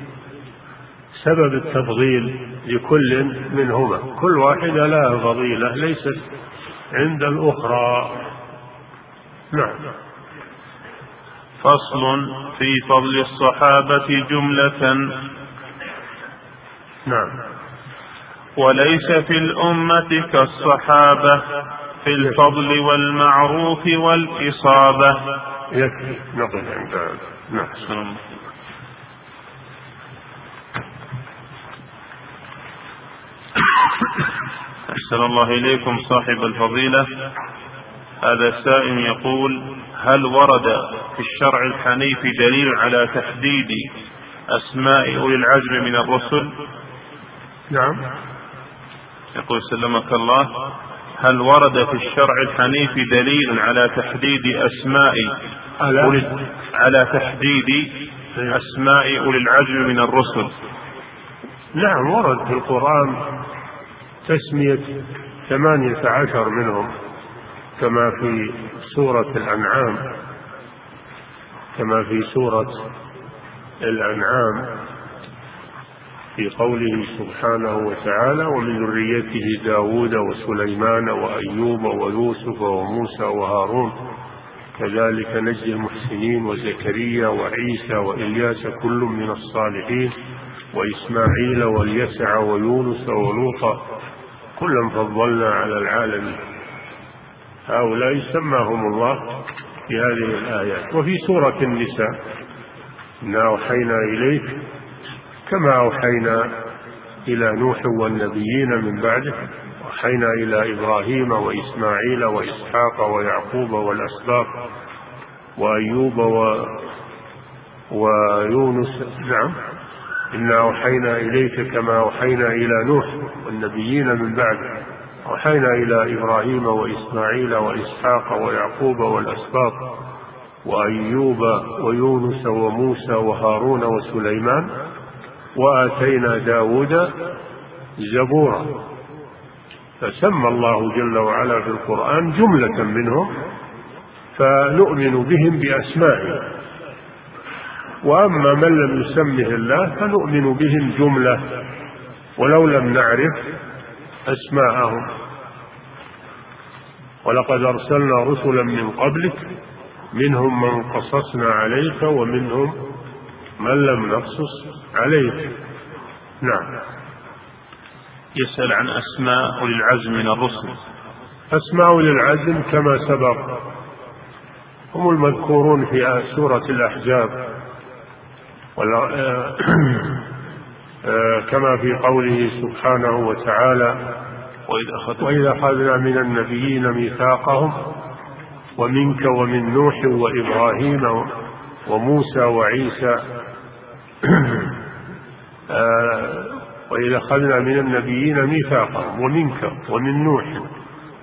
سبب التفضيل لكل منهما. كل واحدة لها فضيلة ليست عند الأخرى. نعم. فصل في فضل الصحابة جملة. نعم. وليس في الأمة كالصحابة في الفضل والمعروف والإصابة. يكفي. نقف عند هذا نعم. أحسن الله إليكم صاحب الفضيلة. هذا سائل يقول هل ورد في الشرع الحنيف دليل على تحديد أسماء أولي العزم من الرسل؟ نعم. يقول سلمك الله. هل ورد في الشرع الحنيف دليل على تحديد أسماء على على تحديد أسماء أولي العزم من الرسل؟ نعم ورد في القرآن تسمية ثمانية عشر منهم كما في سورة الأنعام كما في سورة الأنعام في قوله سبحانه وتعالى ومن ذريته داود وسليمان وأيوب ويوسف وموسى وهارون كذلك نجزي المحسنين وزكريا وعيسى وإلياس كل من الصالحين وإسماعيل واليسع ويونس ولوطا كلا فضلنا على العالمين هؤلاء سماهم الله في هذه الآيات. وفي سورة النساء. إنا أوحينا إليك كما أوحينا إلى نوح والنبيين من بعده. أوحينا إلى إبراهيم وإسماعيل وإسحاق ويعقوب والأسباط وأيوب و ويونس. نعم. إنا أوحينا إليك كما أوحينا إلى نوح والنبيين من بعده أوحينا إلى إبراهيم وإسماعيل وإسحاق ويعقوب والأسباط وأيوب ويونس وموسى وهارون وسليمان. وآتينا داود زبورا. فسمى الله جل وعلا في القرآن جملة منهم فنؤمن بهم بأسمائهم. وأما من لم يسمه الله فنؤمن بهم جملة ولو لم نعرف أسماءهم. ولقد أرسلنا رسلا من قبلك منهم من قصصنا عليك ومنهم من لم نقصص عليك. نعم. يسأل عن أسماء أولي العزم من الرسل. أسماء أولي العزم كما سبق هم المذكورون في سورة الأحزاب. كما في قوله سبحانه وتعالى وإذا أخذنا من النبيين ميثاقهم ومنك ومن نوح وإبراهيم وموسى وعيسى. <clears throat> وإذا أخذنا من النبيين ميثاقهم ومنك ومن نوح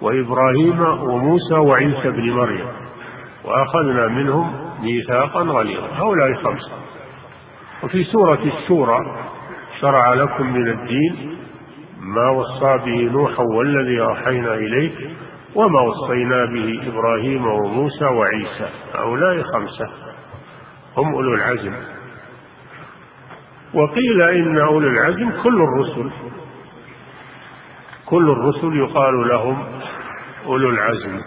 وإبراهيم وموسى وعيسى بن مريم. وأخذنا منهم ميثاقا غليظا. هؤلاء خمسة. وفي سورة الشورى شرع لكم من الدين ما وصى به نوحا والذي أوحينا إليك وما وصينا به إبراهيم وموسى وعيسى. هؤلاء خمسة. هم أولو العزم. وقيل إن أولو العزم كل الرسل. كل الرسل يقال لهم أولو العزم.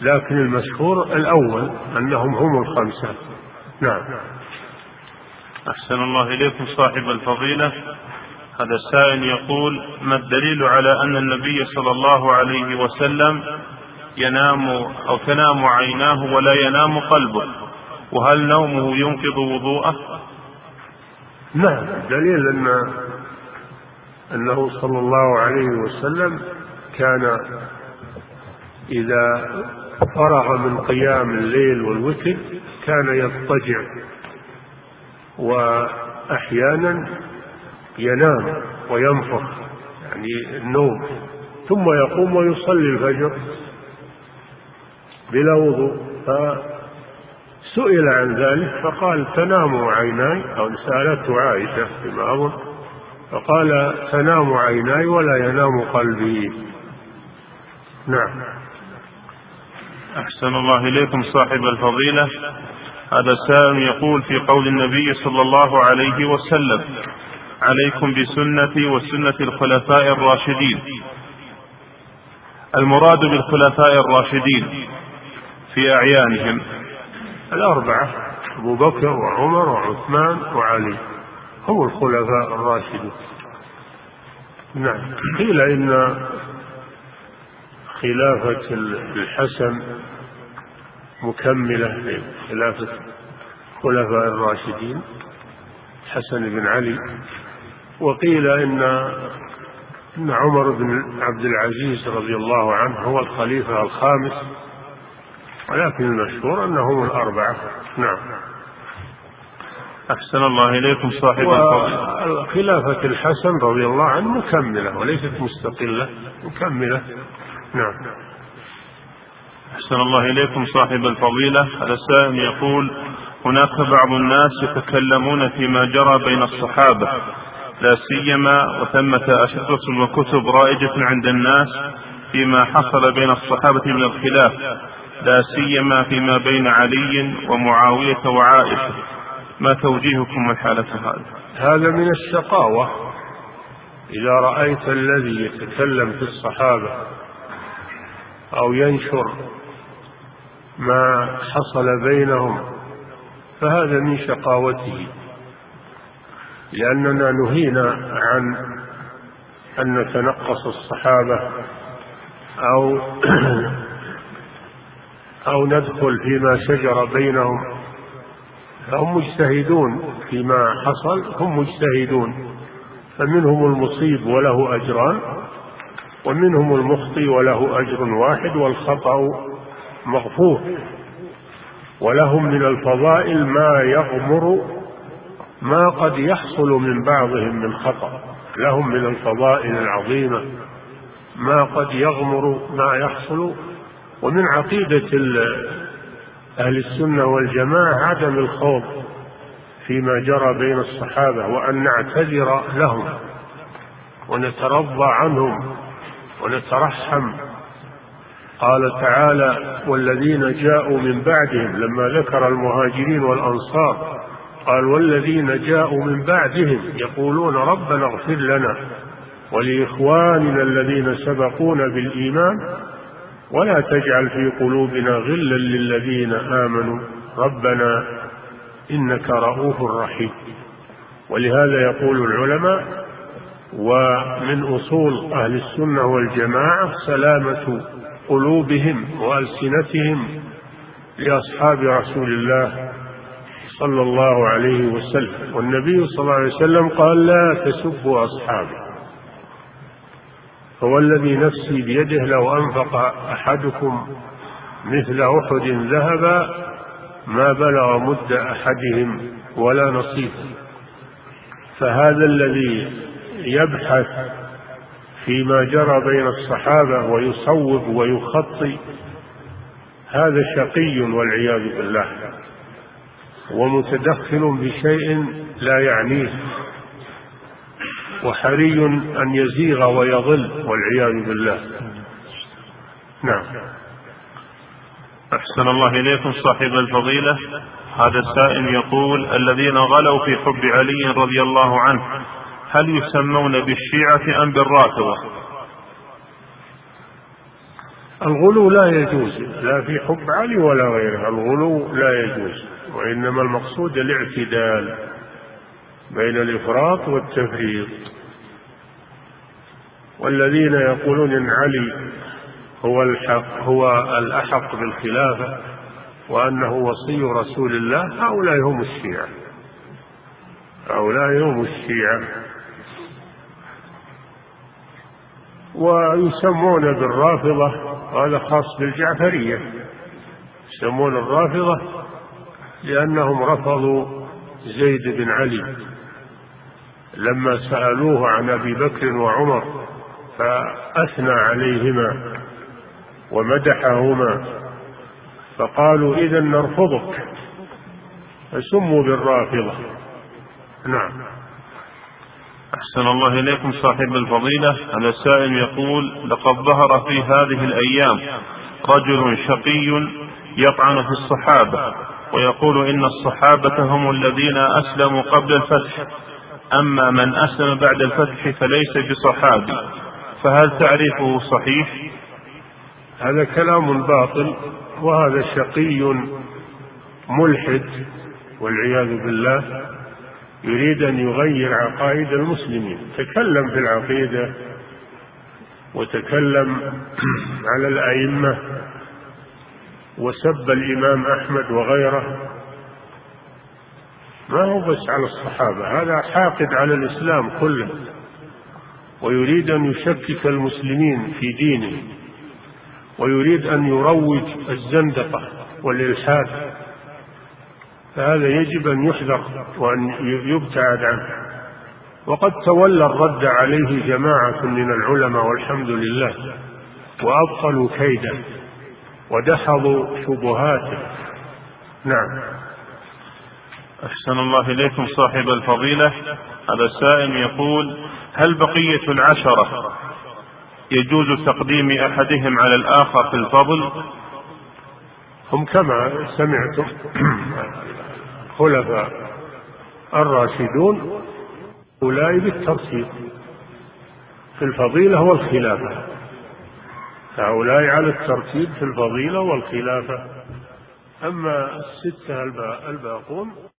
لكن المشهور الأول أنهم هم الخمسة. نعم. أحسن الله إليكم صاحب الفضيلة. هذا السائل يقول ما الدليل على أن النبي صلى الله عليه وسلم ينام أو تنام عيناه ولا ينام قلبه؟ وهل نومه ينقض وضوءه? نعم دليل أن أنه صلى الله عليه وسلم كان إذا فرغ من قيام الليل والوتر كان يضطجع. وأحيانا ينام وينفخ يعني النوم ثم يقوم ويصلي الفجر بلا وضوء. فسئل عن ذلك فقال تنام عيناي؟ أو سألته عائشة فيما أظن فقال تنام عيناي ولا ينام قلبي. نعم. أحسن الله إليكم صاحب الفضيلة. هذا السائل يقول في قول النبي صلى الله عليه وسلم عليكم بسنتي وسنة الخلفاء الراشدين. المراد بالخلفاء الراشدين في أعيانهم الأربعة أبو بكر وعمر وعثمان وعلي هم الخلفاء الراشدون. نعم. قيل إن خلافة الحسن مكملة لخلافة الخلفاء الراشدين حسن بن علي. وقيل إن إن عمر بن عبد العزيز رضي الله عنه هو الخليفة الخامس ولكن المشهور أنهم الأربعة. نعم. أحسن الله إليكم صاحب الفضل. خلافة الحسن رضي الله عنه مكملة وليست مستقلة مكملة. نعم. أحسن الله إليكم صاحب الفضيلة. السائل يقول هناك بعض الناس يتكلمون فيما جرى بين الصحابة لا سيما وثمة أشرطة وكتب رائجة عند الناس فيما حصل بين الصحابة من الخلاف لا سيما فيما بين علي ومعاوية وعائشة. ما توجيهكم من حالة هذا؟ هذا من الشقاوة. إذا رأيت الذي يتكلم في الصحابة أو ينشر ما حصل بينهم فهذا من شقاوته. لأننا نهينا عن أن نتنقص الصحابة أو <clears throat> أو ندخل فيما شجر بينهم. فهم مجتهدون فيما حصل هم مجتهدون فمنهم المصيب وله أجران ومنهم المخطي وله أجر واحد والخطأ مغفور. ولهم من الفضائل ما يغمر ما قد يحصل من بعضهم من خطأ. لهم من الفضائل العظيمة ما قد يغمر ما يحصل. ومن عقيدة أهل السنة والجماعة عدم الخوض فيما جرى بين الصحابة وأن نعتذر لهم ونترضى عنهم ونترحم قال تعالى والذين جاءوا من بعدهم لما ذكر المهاجرين والأنصار قال والذين جاءوا من بعدهم يقولون ربنا اغفر لنا ولإخواننا الذين سبقونا بالإيمان ولا تجعل في قلوبنا غلا للذين آمنوا. ربنا إنك رؤوف رحيم. ولهذا يقول العلماء ومن أصول أهل السنة والجماعة سلامة قلوبهم وألسنتهم لأصحاب رسول الله صلى الله عليه وسلم. والنبي صلى الله عليه وسلم قال لا تسبوا أصحابي. فوالذي نفسي بيده لو أنفق أحدكم مثل أحد ذهبا ما بلغ مد أحدهم ولا نصيفا فهذا الذي يبحث فيما جرى بين الصحابة ويصوب ويخطي هذا شقي والعياذ بالله. ومتدخل بشيء لا يعنيه. وحري أن يزيغ ويضل والعياذ بالله. نعم. أحسن الله إليكم صاحب الفضيلة. هذا السائل يقول الذين غلوا في حب علي رضي الله عنه هل يسمون بالشيعة أم بالرافضة؟ الغلو لا يجوز لا في حب علي ولا غيره الغلو لا يجوز وإنما المقصود الاعتدال بين الإفراط والتفريط. والذين يقولون إن علي هو الحق هو الأحق بالخلافة وأنه وصي رسول الله هؤلاء هم الشيعة هؤلاء هم الشيعة. ويسمون بالرافضة هذا خاص بالجعفرية. يسمون الرافضة لأنهم رفضوا زيد بن علي. لما سألوه عن أبي بكر وعمر فأثنى عليهما ومدحهما فقالوا إذا نرفضك فسموا بالرافضة. نعم. أحسن الله إليكم صاحب الفضيلة. هذا السائل يقول لقد ظهر في هذه الأيام رجل شقي يطعن في الصحابة ويقول إن الصحابة هم الذين أسلموا قبل الفتح. أما من أسلم بعد الفتح فليس بصحابي. فهل تعريفه صحيح؟ هذا كلام باطل وهذا شقي ملحد والعياذ بالله. يريد أن يغير عقائد المسلمين. تكلم في العقيدة وتكلم <clears throat> على الأئمة وسب الإمام أحمد وغيره. ما هو بس على الصحابة هذا حاقد على الإسلام كله. ويريد أن يشكك المسلمين في دينه. ويريد أن يروج الزندقة والإلحاد فهذا يجب أن يحذر وأن يبتعد عنه. وقد تولى الرد عليه جماعة من العلماء والحمد لله وأبطلوا كيده ودحضوا شبهاته. نعم. أحسن الله إليكم صاحب الفضيلة. هذا السائل يقول هل بقية العشرة يجوز تقديم أحدهم على الآخر في الفضل؟ هم كما سمعتم. الخلفاء الراشدون أولئك بالترتيب في الفضيلة والخلافة. هؤلاء على الترتيب في الفضيلة والخلافة. أما الستة الباقون